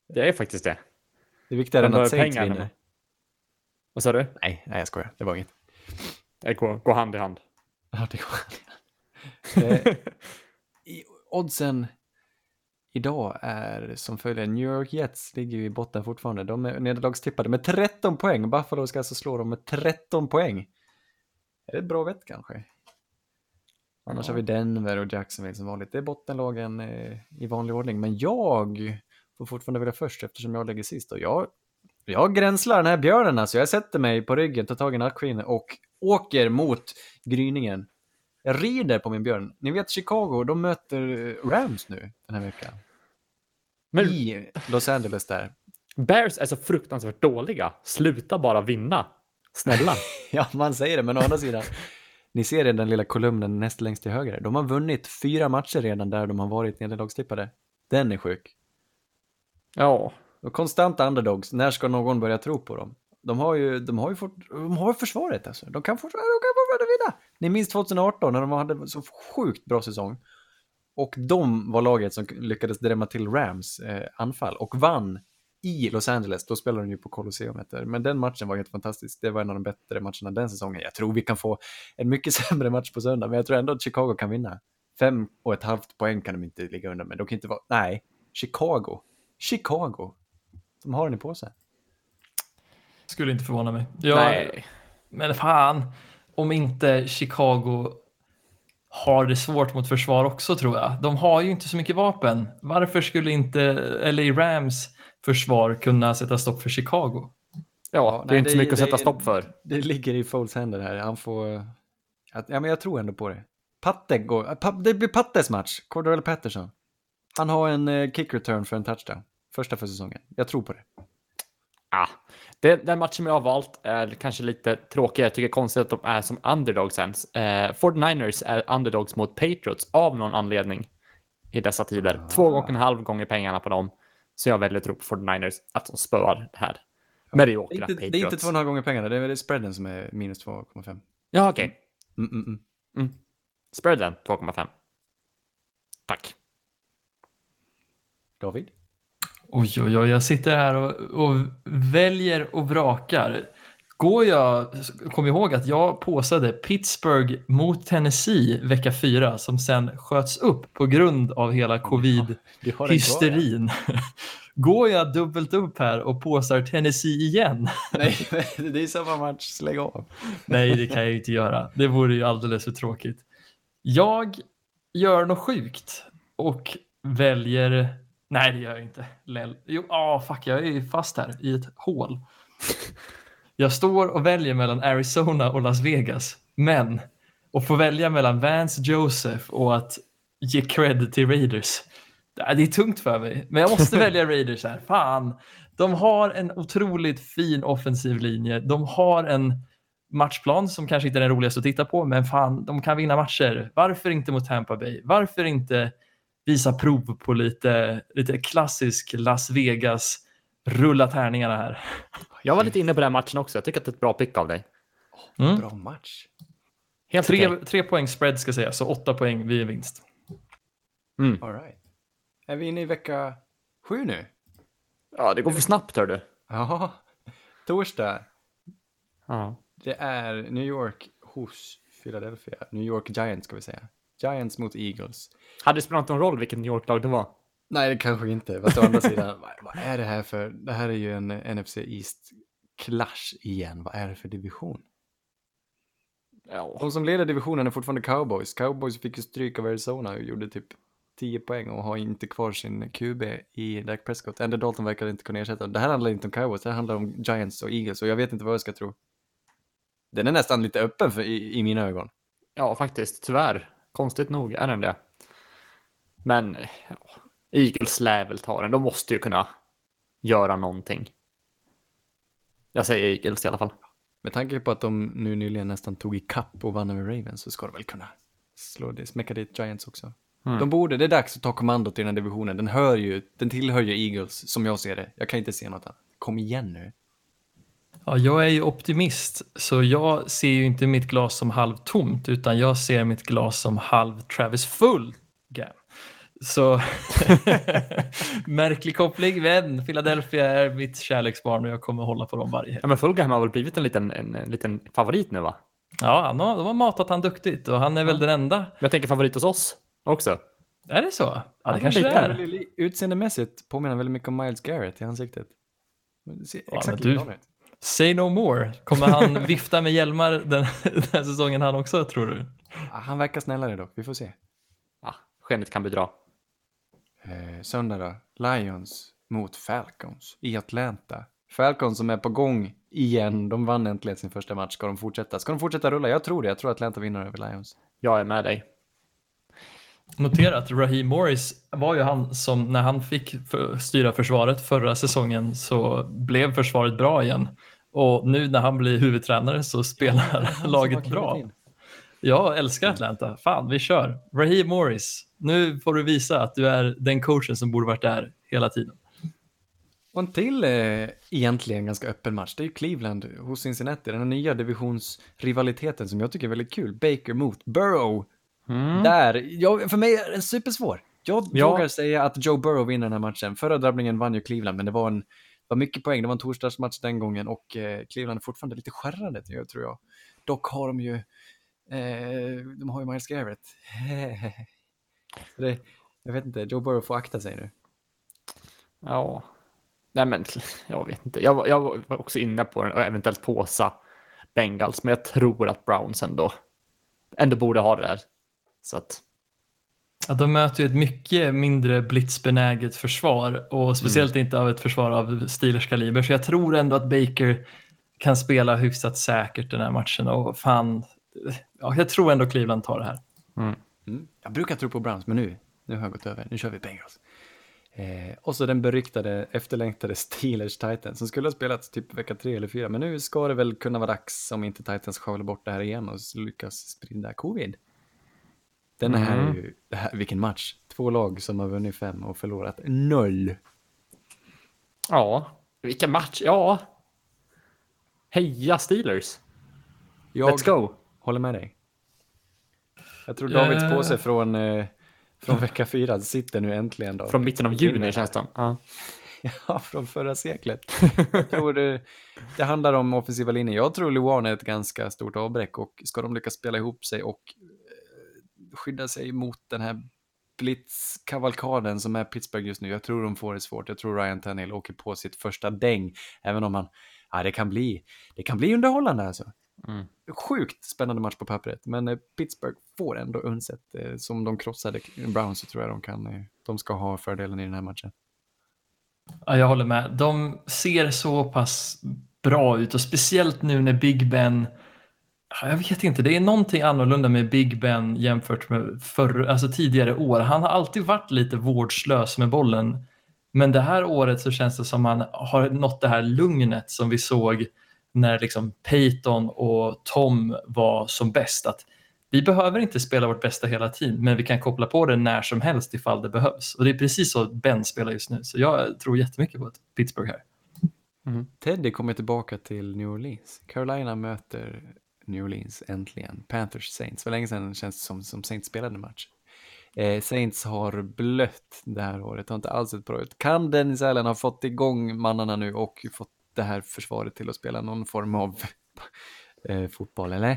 Det är faktiskt det. Det är viktigare Man än att Saints vinner. Vad sa du? Nej, nej, jag skojar. Det var inget. Det går, går hand i hand. Ja, det går. Eh, i- Oddsen idag är som följer. New York Jets ligger ju i botten fortfarande. De är nederlagstippade med 13 poäng. Buffalo ska alltså slå dem med 13 poäng. Är det ett bra vett kanske? Annars Ja. har vi Denver och Jacksonville som vanligt. Det är bottenlagen eh, i vanlig ordning. Men jag får fortfarande välja först eftersom jag lägger sist. Och jag, jag gränslar den här björnen alltså. Jag sätter mig på ryggen, tar tag i nackskinnet och åker mot gryningen. Jag rider på min björn. Ni vet Chicago, de möter Rams nu den här veckan. Men- i Los Angeles där. Bears är så fruktansvärt dåliga. Sluta bara vinna. Snälla. Ja, man säger det, men å andra sidan, ni ser det, den lilla kolumnen näst längst till höger. De har vunnit fyra matcher redan där de har varit nederlagstippade. Den är sjuk ja. De konstanta underdogs, när ska någon börja tro på dem? De har ju, de har ju fort, de har försvaret alltså. De kan fortfarande, de kan fortfarande vinna. Ni minns 2018 när de hade så sjukt bra säsong. Och de var laget som lyckades drämma till Rams eh, anfall och vann i Los Angeles. Då spelade de ju på Colosseum. Men den matchen var helt fantastisk. Det var en av de bättre matcherna den säsongen. Jag tror vi kan få en mycket sämre match på söndag, men jag tror ändå att Chicago kan vinna. Fem och ett halvt poäng kan de inte ligga under, men de kan inte vara... Nej, Chicago. Chicago. De har den i påse. Skulle inte förvåna mig. Jag, Nej. Men fan, om inte Chicago har det svårt mot försvar också tror jag. De har ju inte så mycket vapen. Varför skulle inte LA Rams försvar kunna sätta stopp för Chicago? Ja, det är nej, inte så det- mycket att det- sätta stopp för. Det ligger i Foles händer här. Han får... Ja, men jag tror ändå på det. Patte går... Det blir Pattes match. Cordell Patterson. Han har en eh, kick return för en touchdown. Första för säsongen. Jag tror på det. Ah, det, den matchen jag har valt är kanske lite tråkig. Jag tycker det är konstigt att de är som underdogs ens. Eh, 49ers är underdogs mot Patriots av någon anledning i dessa tider. Två och en halv gånger pengarna på dem. Så jag väljer att tro på 49ers att de spöar det här Det mediokra är, inte, Patriots. det är inte två och en halv gånger pengarna. Det är väl spreaden som är minus 2,5. Ja, okej. Mm, mm, mm. Spreaden 2,5. Tack. David? Oj, oj, oj, jag sitter här och, och väljer och vrakar. Går jag, kom ihåg att jag påsade Pittsburgh mot Tennessee vecka fyra som sen sköts upp på grund av hela covid Du har den kvar, hysterin. Går jag dubbelt upp här och påsar Tennessee igen? Nej, det är samma match. Lägg av. Nej, det kan jag inte göra. Det vore ju alldeles för tråkigt. Jag gör något sjukt och väljer... Nej, det gör jag inte. Lell. Jo, ah, fuck, jag är ju fast här i ett hål. Jag står och väljer mellan Arizona och Las Vegas, men att få välja mellan Vance Joseph och att ge cred till Raiders. Det är tungt för mig, men jag måste välja Raiders här. Fan, de har en otroligt fin offensiv linje. De har en matchplan som kanske inte är den roligaste att titta på, men fan, de kan vinna matcher. Varför inte mot Tampa Bay? Varför inte visa prov på lite, lite klassisk Las Vegas, rulla tärningarna här? Jag var lite inne på den matchen också. Jag tycker att det är ett bra pick av dig. Mm. Bra match. Helt Tre, tre poäng spread ska sägas, så åtta poäng vid en vinst. Mm. All right. Är vi inne i vecka sju nu? Ja, det går för snabbt hör du. Ja. Torsdag. Ja. Det är New York hos Philadelphia. New York Giants ska vi säga. Giants mot Eagles. Hade det spelat någon roll vilket New York-lag det var? Nej, det kanske inte. Fast å andra sidan, vad, vad är det här för? Det här är ju en NFC East-clash igen. Vad är det för division? Ja. De som leder divisionen är fortfarande Cowboys. Cowboys fick ju stryk av Arizona och gjorde typ 10 poäng och har inte kvar sin QB i Dak Prescott. Andy Dalton verkar inte kunna ersätta. Det här handlar inte om Cowboys, det här handlar om Giants och Eagles och jag vet inte vad jag ska tro. Den är nästan lite öppen för, i, i mina ögon. ja, faktiskt. Tyvärr. Konstigt nog är den det. Men ja, Eagles lär väl ta den. De måste ju kunna göra någonting. Jag säger Eagles i alla fall. Med tanke på att de nu nyligen nästan tog i kapp och vann över Ravens så ska de väl kunna slå det, smäcka dit Giants också. Mm. De borde, det är dags att ta kommandot i den här divisionen. Den hör ju, den tillhör ju Eagles som jag ser det. Jag kan inte se något annat. Kom igen nu. Ja, jag är ju optimist, så jag ser ju inte mitt glas som halvtomt, utan jag ser mitt glas som halv Travis full. Så märklig koppling, men Philadelphia är mitt kärleksbarn och jag kommer hålla på dem varje helg. Ja, men Fulgham har väl blivit en liten, en, en liten favorit nu va? Ja, han har, de har matat han duktigt och han är väl den enda. Men Jag tänker favorit hos oss också. Är det så? Ja, det Ja, kanske det är. Utseendemässigt påminner han väldigt mycket om Miles Garrett i ansiktet. Det ser Ja, exakt likadan ut. Say no more. Kommer han vifta med hjälmar den, den här säsongen han också, tror du? Ah, Han verkar snällare dock, vi får se. Ja, skenet kan bedra. Eh, söndag då, Lions mot Falcons i Atlanta. Falcons som är på gång igen, de vann äntligen sin första match. Ska de fortsätta? Ska de fortsätta rulla? Jag tror det, jag tror Atlanta vinner över Lions. Jag är med dig. Notera att Raheem Morris var ju han som när han fick för, styra försvaret förra säsongen så blev försvaret bra igen. Och nu när han blir huvudtränare så spelar laget bra. Jag älskar Atlanta. Fan, vi kör. Raheem Morris, nu får du visa att du är den coachen som borde varit där hela tiden. Och en till eh, egentligen ganska öppen match, det är ju Cleveland hos Cincinnati, den här nya divisionsrivaliteten som jag tycker är väldigt kul. Baker mot Burrow. Där, jag, för mig är den supersvår. Jag Ja. vågar säga att Joe Burrow vinner den här matchen. Förra drabblingen vann ju Cleveland, men det var en var mycket poäng. Det var en torsdagsmatch den gången och eh, Cleveland är fortfarande lite skärrade, tror jag. Dock har de ju, eh, de har ju Miles Garrett. Det, jag vet inte, Joe Burrow får akta sig nu. Ja. Nej men, jag vet inte. Jag, var- jag var också inne på den och eventuellt påsa Bengals, men jag tror att Browns ändå, ändå borde ha det där. Så att, Ja, de möter ju ett mycket mindre blitzbenäget försvar och speciellt inte av ett försvar av Steelers kaliber. Så jag tror ändå att Baker kan spela hyfsat säkert den här matchen och fan, ja, jag tror ändå Cleveland tar det här. Mm. Jag brukar tro på Browns, men nu, nu har jag gått över. Nu kör vi Bengals. Eh, och så den beryktade, efterlängtade Steelers Titans som skulle ha spelats typ vecka tre eller fyra. Men nu ska det väl kunna vara dags om inte Titans skavlar bort det här igen och lyckas sprida covid. Den här är ju, det här, vilken match. Två lag som har vunnit fem och förlorat noll. ja, vilken match. Ja. Heja Steelers. Jag Let's go. håller med dig. Jag tror Davids Eh. påse från, eh, från vecka fyra sitter nu äntligen då. Från mitten av juni känns det ja. Ja, från förra seklet. Jag tror det, det handlar om offensiva linjen. Jag tror Luan är ett ganska stort avbräck och ska de lyckas spela ihop sig och skydda sig mot den här blitzkavalkaden som är Pittsburgh just nu. Jag tror de får det svårt. Jag tror Ryan Tannehill åker på sitt första däng, även om han, ja det kan bli, det kan bli underhållande alltså. Mm. Sjukt spännande match på pappret, men eh, Pittsburgh får ändå undset. Eh, som de krossade Browns så tror jag de kan, eh, de ska ha fördelen i den här matchen. Ja, jag håller med. De ser så pass bra ut och speciellt nu när Big Ben jag vet inte, det är någonting annorlunda med Big Ben jämfört med förr, alltså tidigare år. Han har alltid varit lite vårdslös med bollen. Men det här året så känns det som han har nått det här lugnet som vi såg när liksom Peyton och Tom var som bäst. Att vi behöver inte spela vårt bästa hela tiden, men vi kan koppla på det när som helst ifall det behövs. Och det är precis så Ben spelar just nu. Så jag tror jättemycket på ett Pittsburgh här. Mm. Teddy kommer tillbaka till New Orleans. Carolina möter New Orleans äntligen. Panthers Saints. För länge sedan känns det som, som Saints spelade match. Eh, Saints har blött det här året, har inte alls sett bra ut. Kan Dennis Allen ha fått igång mannarna nu och fått det här försvaret till att spela någon form av eh, fotboll, eller?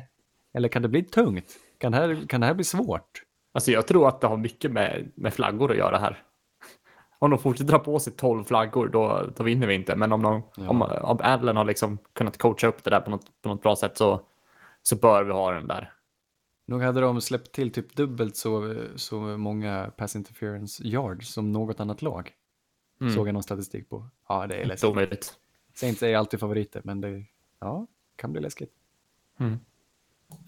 Eller kan det bli tungt? Kan det här, kan det här bli svårt? Alltså jag tror att det har mycket med, med flaggor att göra här. Om de fortsätter dra på sig 12 flaggor då, då vinner vi inte. Men om, de, Ja. om, om Allen har liksom kunnat coacha upp det där på något, på något bra sätt så, så bör vi ha den där. Nog hade de släppt till typ dubbelt så, så många pass interference yards som något annat lag. Mm. Såg jag någon statistik på. Ja, det är läskigt. omöjligt. Saints är alltid favoriter, men det ja, kan bli läskigt.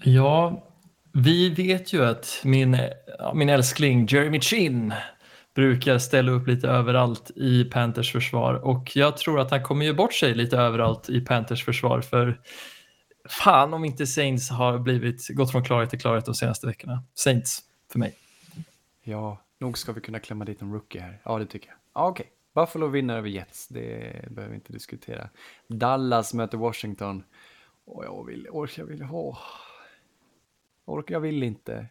Ja, vi vet ju att min, min älskling Jeremy Chin brukar ställa upp lite överallt i Panthers försvar och jag tror att han kommer ju bort sig lite överallt i Panthers försvar för fan om inte Saints har blivit, gått från klarhet till klarhet de senaste veckorna. Saints för mig. Ja, nog ska vi kunna klämma dit en rookie här. Ja, det tycker jag. Ja, okej. Buffalo vinner över Jets, det behöver vi inte diskutera. Dallas möter Washington. Och jag vill, ork, jag vill, åh. Ork, jag vill inte.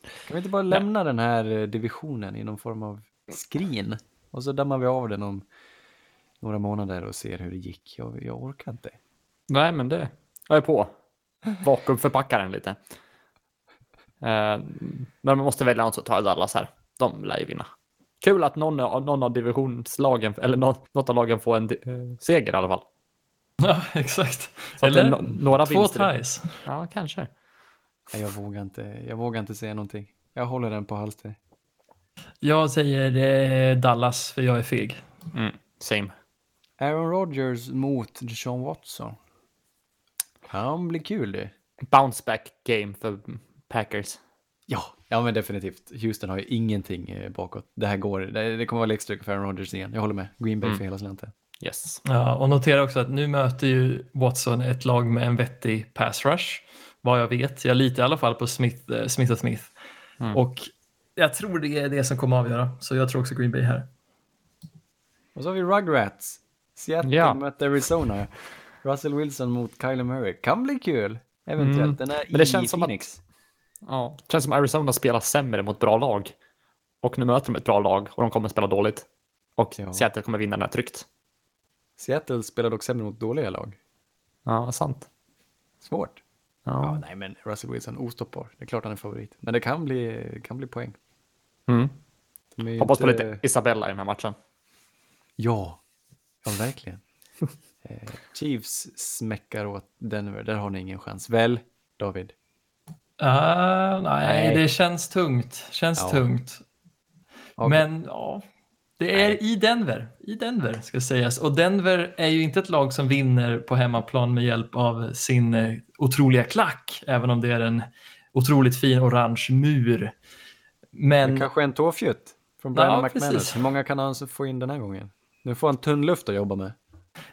Kan vi inte bara lämna den här eh, divisionen i någon form av skrin? Och så dammar vi av den om några månader och ser hur det gick. Jag, jag orkar inte. Nej, men det jag är på. Vakuumförpacka den lite. Eh, men man måste välja något så tar jag Dallas här. De lär ju vinna. Kul att någon, av- någon av divisionslagen, eller något, av lagen får en eh, seger i alla fall. Ja, exakt. Så Eller no- några två ties. Ja, kanske. Nej, Jag vågar inte, jag vågar inte säga någonting. Jag håller den på halster. Jag säger eh, Dallas för jag är feg. Mm, same. Aaron Rodgers mot Deshaun Watson. Kan bli kul det. Bounce back game för Packers. Ja, ja men definitivt. Houston har ju ingenting eh, bakåt. Det här går, det, det kommer vara läxstryk för Aaron Rodgers igen. Jag håller med. Green Bay Mm. för hela slanten. Yes. Ja, och notera också att nu möter ju Watson ett lag med en vettig pass rush. Vad jag vet. Jag litar i alla fall på Smith, eh, Smith och Smith. Mm. Och jag tror det är det som kommer att avgöra. Så jag tror också Green Bay här. Och så har vi Rugrats. Seattle Ja. möter Arizona. Russell Wilson mot Kyler Murray. Kan bli kul. Eventuellt. Mm. Den är Men det i känns som att- Phoenix. Ja, det känns som Arizona spelar sämre mot bra lag. Och nu möter de ett bra lag och de kommer spela dåligt. Och Ja. Seattle kommer vinna den här tryggt. Seattle spelar dock sämre mot dåliga lag. Ja, sant. Svårt. Ja, Ja. nej men Russell Wilson ostoppbar. Det är klart han är favorit. Men det kan bli, kan bli poäng. Mm. Hoppas på inte- lite Isabella i den här matchen. Ja, ja verkligen. eh, Chiefs smäckar åt Denver. Där har ni ingen chans. Väl, David? Ah, nej, Nej. det känns tungt. Känns Ja. tungt. Okej. Men ja, det är i Denver. I Denver ska sägas. Och Denver är ju inte ett lag som vinner på hemmaplan med hjälp av sin eh, otroliga klack, även om det är en otroligt fin orange mur. Men Men... Kanske en tåfjutt från Brandon Ja, McManus. Hur många kan han få in den här gången? Nu får han tunn luft att jobba med.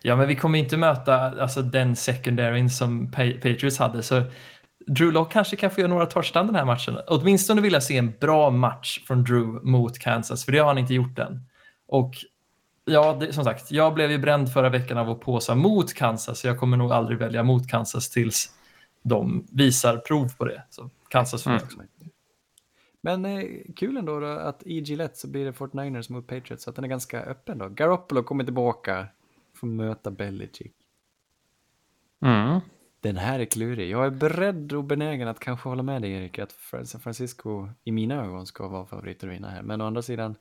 Ja, men vi kommer inte möta alltså, den secondaryn som Pa- Patriots hade. Så Drew Lock kanske kan få göra några touchdown den här matchen. Åtminstone vill jag se en bra match från Drew mot Kansas, för det har han inte gjort än. Och ja, det, som sagt, jag blev ju bränd förra veckan av att påsa mot Kansas, så jag kommer nog aldrig välja mot Kansas tills de visar prov på det. Så Kansas mig Mm. också. Men eh, kul ändå då att i Gillette så blir det 49ers mot Patriots, så att den är ganska öppen då. Garoppolo kommer tillbaka, får möta Belichick. Mm. Den här är klurig. Jag är beredd och benägen att kanske hålla med dig Erik, att San Francisco i mina ögon ska vara favoriter att vinna här. Men å andra sidan,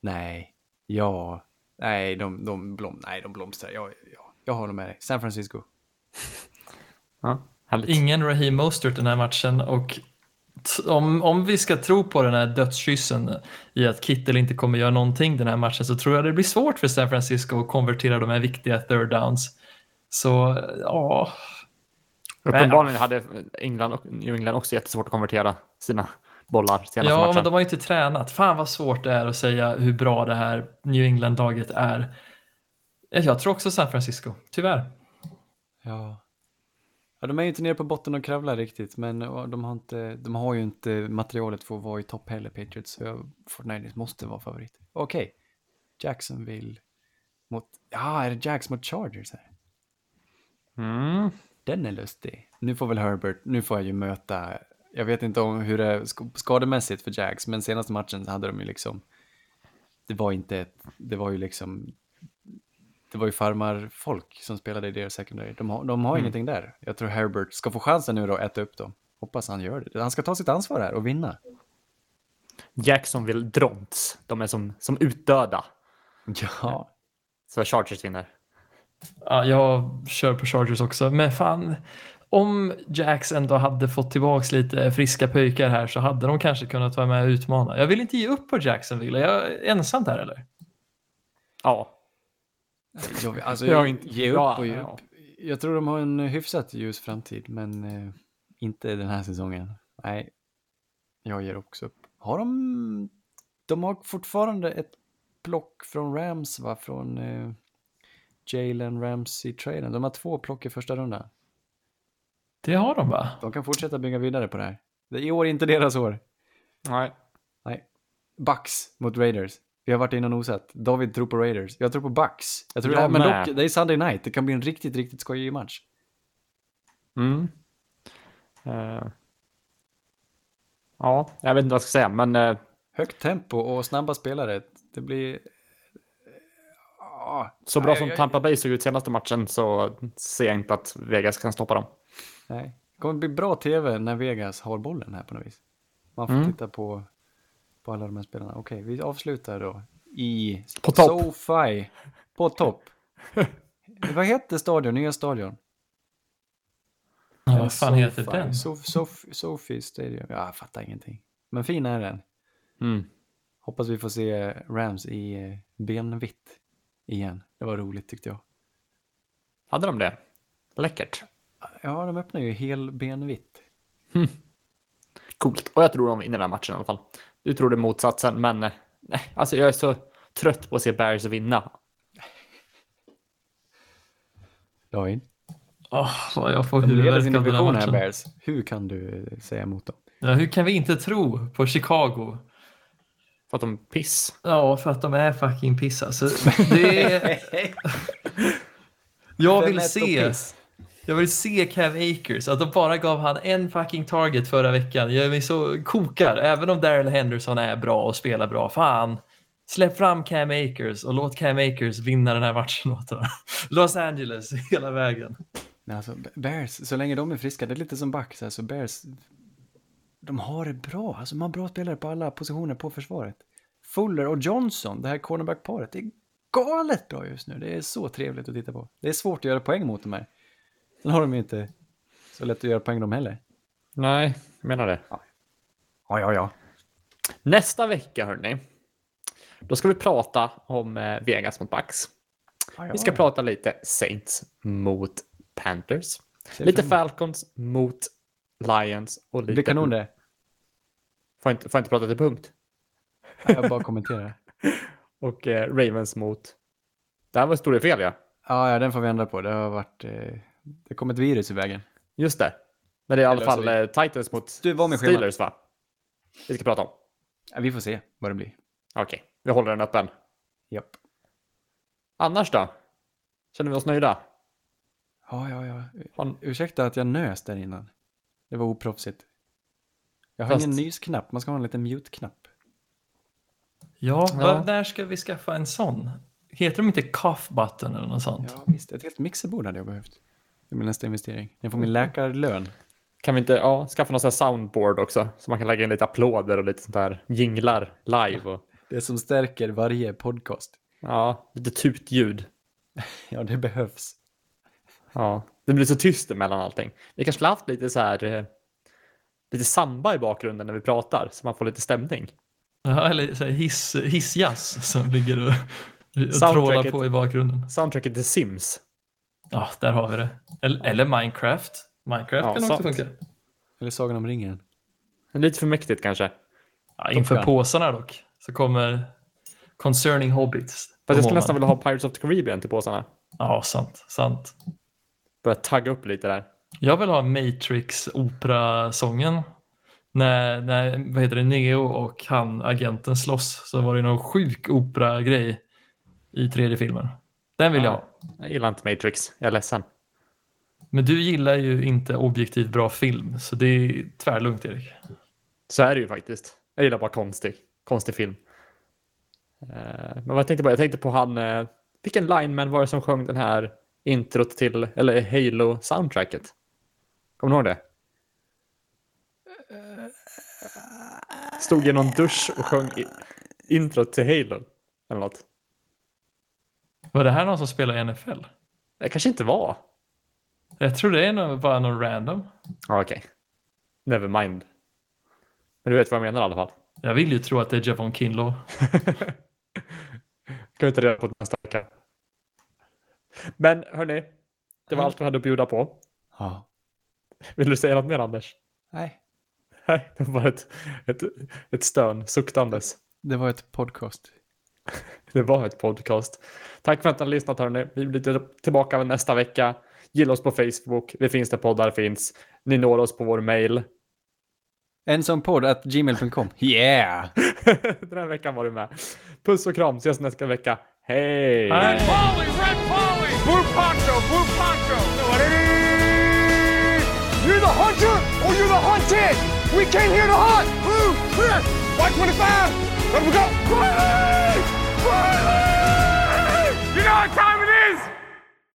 nej, ja, nej, de, de, blom, nej, de blomstrar. Jag, jag, jag håller med dig. San Francisco. Ja, härligt. Ingen Raheem Mostert den här matchen och om, om vi ska tro på den här dödskyssen i att Kittel inte kommer göra någonting den här matchen så tror jag det blir svårt för San Francisco att konvertera de här viktiga third downs. Så ja, Uppenbarligen hade England och New England också jättesvårt att konvertera sina bollar senaste ja matchen. men de har ju inte tränat. Fan vad svårt det är att säga hur bra det här New England-laget är. Jag tror också San Francisco, tyvärr. Ja. Ja, de är ju inte nere på botten och kravlar riktigt, men de har, inte, de har ju inte materialet för att vara i topp heller, Patriots, så 49ers måste vara favorit. Okej, Jacksonville mot, ja, är det Jacks mot Chargers här? Mm. Den är lustig. Nu får väl Herbert, nu får jag ju möta, jag vet inte om hur det är sk- skademässigt för Jags, men senaste matchen hade de ju liksom, det var inte ett, det var ju liksom, det var ju farmarfolk som spelade i deras secondary. De har, de har ingenting där. Jag tror Herbert ska få chansen nu då att äta upp dem. Hoppas han gör det. Han ska ta sitt ansvar här och vinna. Jacksonville Dronts. De är som, som utdöda. Ja, Så Chargers vinner. Ja, jag kör på Chargers också, men fan. Om Jacks ändå hade fått tillbaks lite friska pojkar här så hade de kanske kunnat vara med och utmana. Jag vill inte ge upp på Jacksonville. Är jag ensam där eller? Ja. Jag, alltså, Jag inte- ge upp ja, och ge ja. upp. Jag tror de har en hyfsat ljus framtid, men eh, inte den här säsongen. Nej, jag ger också upp. Har de, de har fortfarande ett plock från Rams, va? Från eh, Jalen Ramsey-traden. De har två plock i första rundan. Det har de va? De kan fortsätta bygga vidare på det här. Det är i år inte deras år. Nej. Nej. Bucks mot Raiders. Vi har varit inne och nosat. David tror på Raiders. Jag tror på Bucks. Jag tror Jag det, men med. dock, det är Sunday night. Det kan bli en riktigt, riktigt skojig match. Mm. Eh. Ja, jag vet inte vad jag ska säga, men eh, Högt tempo och snabba spelare. Det blir... Ah, så bra som Tampa Bay såg ut senaste matchen så ser jag inte att Vegas kan stoppa dem. Nej. Det kommer bli bra tv när Vegas har bollen här på något vis. Man får Mm. titta på, på alla de här spelarna. Okej, vi avslutar då i På topp. SoFi. På topp. Vad heter stadion? Nya stadion? Ja, vad fan heter SoFi. den? Sof, Sof, Sophie Stadium. Ja, jag fattar ingenting. Men fin är den. Mm. Hoppas vi får se Rams i eh, benvitt igen. Det var roligt tyckte jag. Hade de det? Läckert. Ja, de öppnar ju helbenvitt. Coolt. Och jag tror de vinner den här matchen i alla fall. Du tror det är motsatsen, men eh, nej, alltså jag är så trött på att se Bears vinna. Dahin. Åh, vad jag får De leder huvudvärk sin av den här division här, matchen. Bears. Hur kan du säga emot dem? Ja, hur kan vi inte tro på Chicago? För att de piss. Ja, för att de är fucking piss alltså. Det är... Jag vill är se, piss? Jag vill se Cav Akers, att de bara gav han en fucking target förra veckan. Jag är så kokar, även om Daryl Henderson är bra och spelar bra. Fan, släpp fram Cam Akers och låt Cam Akers vinna den här matchen åt honom. Los Angeles hela vägen. Men alltså, Bears, så länge de är friska, det är lite som Bucks, alltså Bears, de har det bra. Alltså, de har bra spelare på alla positioner på försvaret. Fuller och Johnson, det här cornerback-paret, det är galet bra just nu. Det är så trevligt att titta på. Det är svårt att göra poäng mot de här. Sen har de ju inte så lätt att göra poäng de heller. Nej, jag menar det. Ja, ja, ja. Nästa vecka, hörni, då ska vi prata om eh, Vegas mot Bucks. ja, ja. Vi ska prata lite Saints mot Panthers. Lite Falcons mot Lions och Det lite... blir kanon det. Får inte, får inte prata till punkt. Jag bara kommenterar. Och eh, Ravens mot... Det här var stora fel, ja. Ja, ja, den får vi ändra på. Det har varit, eh, det kom ett virus i vägen. Just det. Men det är i alla Eller fall alltså, eh, Titans mot Du var med. Steelers, va? Vi ska prata om. Ja, vi får se vad det blir. Okej, vi håller den öppen. Japp. Annars då? Känner vi oss nöjda? Ja, ja, ja. Har- Ursäkta att jag nös där innan. Det var oproffsigt. Jag har Fast- ingen nysknapp, man ska ha en liten mute-knapp. Ja, Ja. när ska vi skaffa en sån? Heter de inte cough button eller något sånt? Ja, visst. Ett helt mixerbord hade jag behövt. Det blir nästa investering. Jag får min läkarlön. Kan vi inte ja, skaffa någon sån här soundboard också? Så man kan lägga in lite applåder och lite sånt där jinglar live. Och, Det som stärker varje podcast. ja, lite tutljud. Ja, det behövs. Ja, det blir så tyst mellan allting. Vi kanske skulle haft lite så här, eh, lite samba i bakgrunden när vi pratar, så man får lite stämning. Ja, eller så här hiss, hissjazz som ligger och, och Soundtracket. trålar på i bakgrunden. Soundtracket till Sims. Ja, där har vi det. Eller, eller Minecraft. Minecraft Ja, kan också sant. funka. Eller Sagan om ringen. Lite för mäktigt kanske. Ja, inför påsarna dock så kommer Concerning Hobbits. Fast jag skulle nästan vilja ha Pirates of the Caribbean till påsarna. Ja, sant. sant. Börja tagga upp lite där. Jag vill ha Matrix operasången. När, när vad heter det, Neo och han, agenten, slåss så var det någon sjuk operagrej i tredje filmen. Den vill jag ha. Jag gillar inte Matrix, jag är ledsen. Men du gillar ju inte objektivt bra film, så det är tvärlugnt Erik. Så är det ju faktiskt. Jag gillar bara konstig, konstig film. Eh, Men vad jag tänkte på, jag tänkte på han, eh, vilken lineman var det som sjöng den här introt till, eller Halo-soundtracket? Kommer du ihåg det? Stod i någon dusch och sjöng introt till Halo. Eller något. Var det här någon som spelar i NFL? Det kanske inte var. Jag tror det är nog bara någon random. Ja, okej. Never mind. Men du vet vad jag menar i alla fall. Jag vill ju tro att det är Javon Kinlaw. Kan vi ta reda på nästa vecka. Men hörni, det var allt vi hade att bjuda på. Ja. Vill du säga något mer Anders? Nej. Nej, det var ett, ett, ett stön, suktandes. Det var ett podcast. Det var ett podcast. Tack för att ni har lyssnat hörni. Vi blir tillbaka nästa vecka. Gilla oss på Facebook. Vi finns där poddar finns. Ni når oss på vår mail. Gmail.com. Yeah! Den här veckan var du med. Puss och kram. Ses nästa vecka. Hej! Hej. Polly, red Polly! Blue poncho, blue poncho! You're the hunter or you're the hunted! We came here to hunt! Blue, clear! White 25! Let we go! You know what time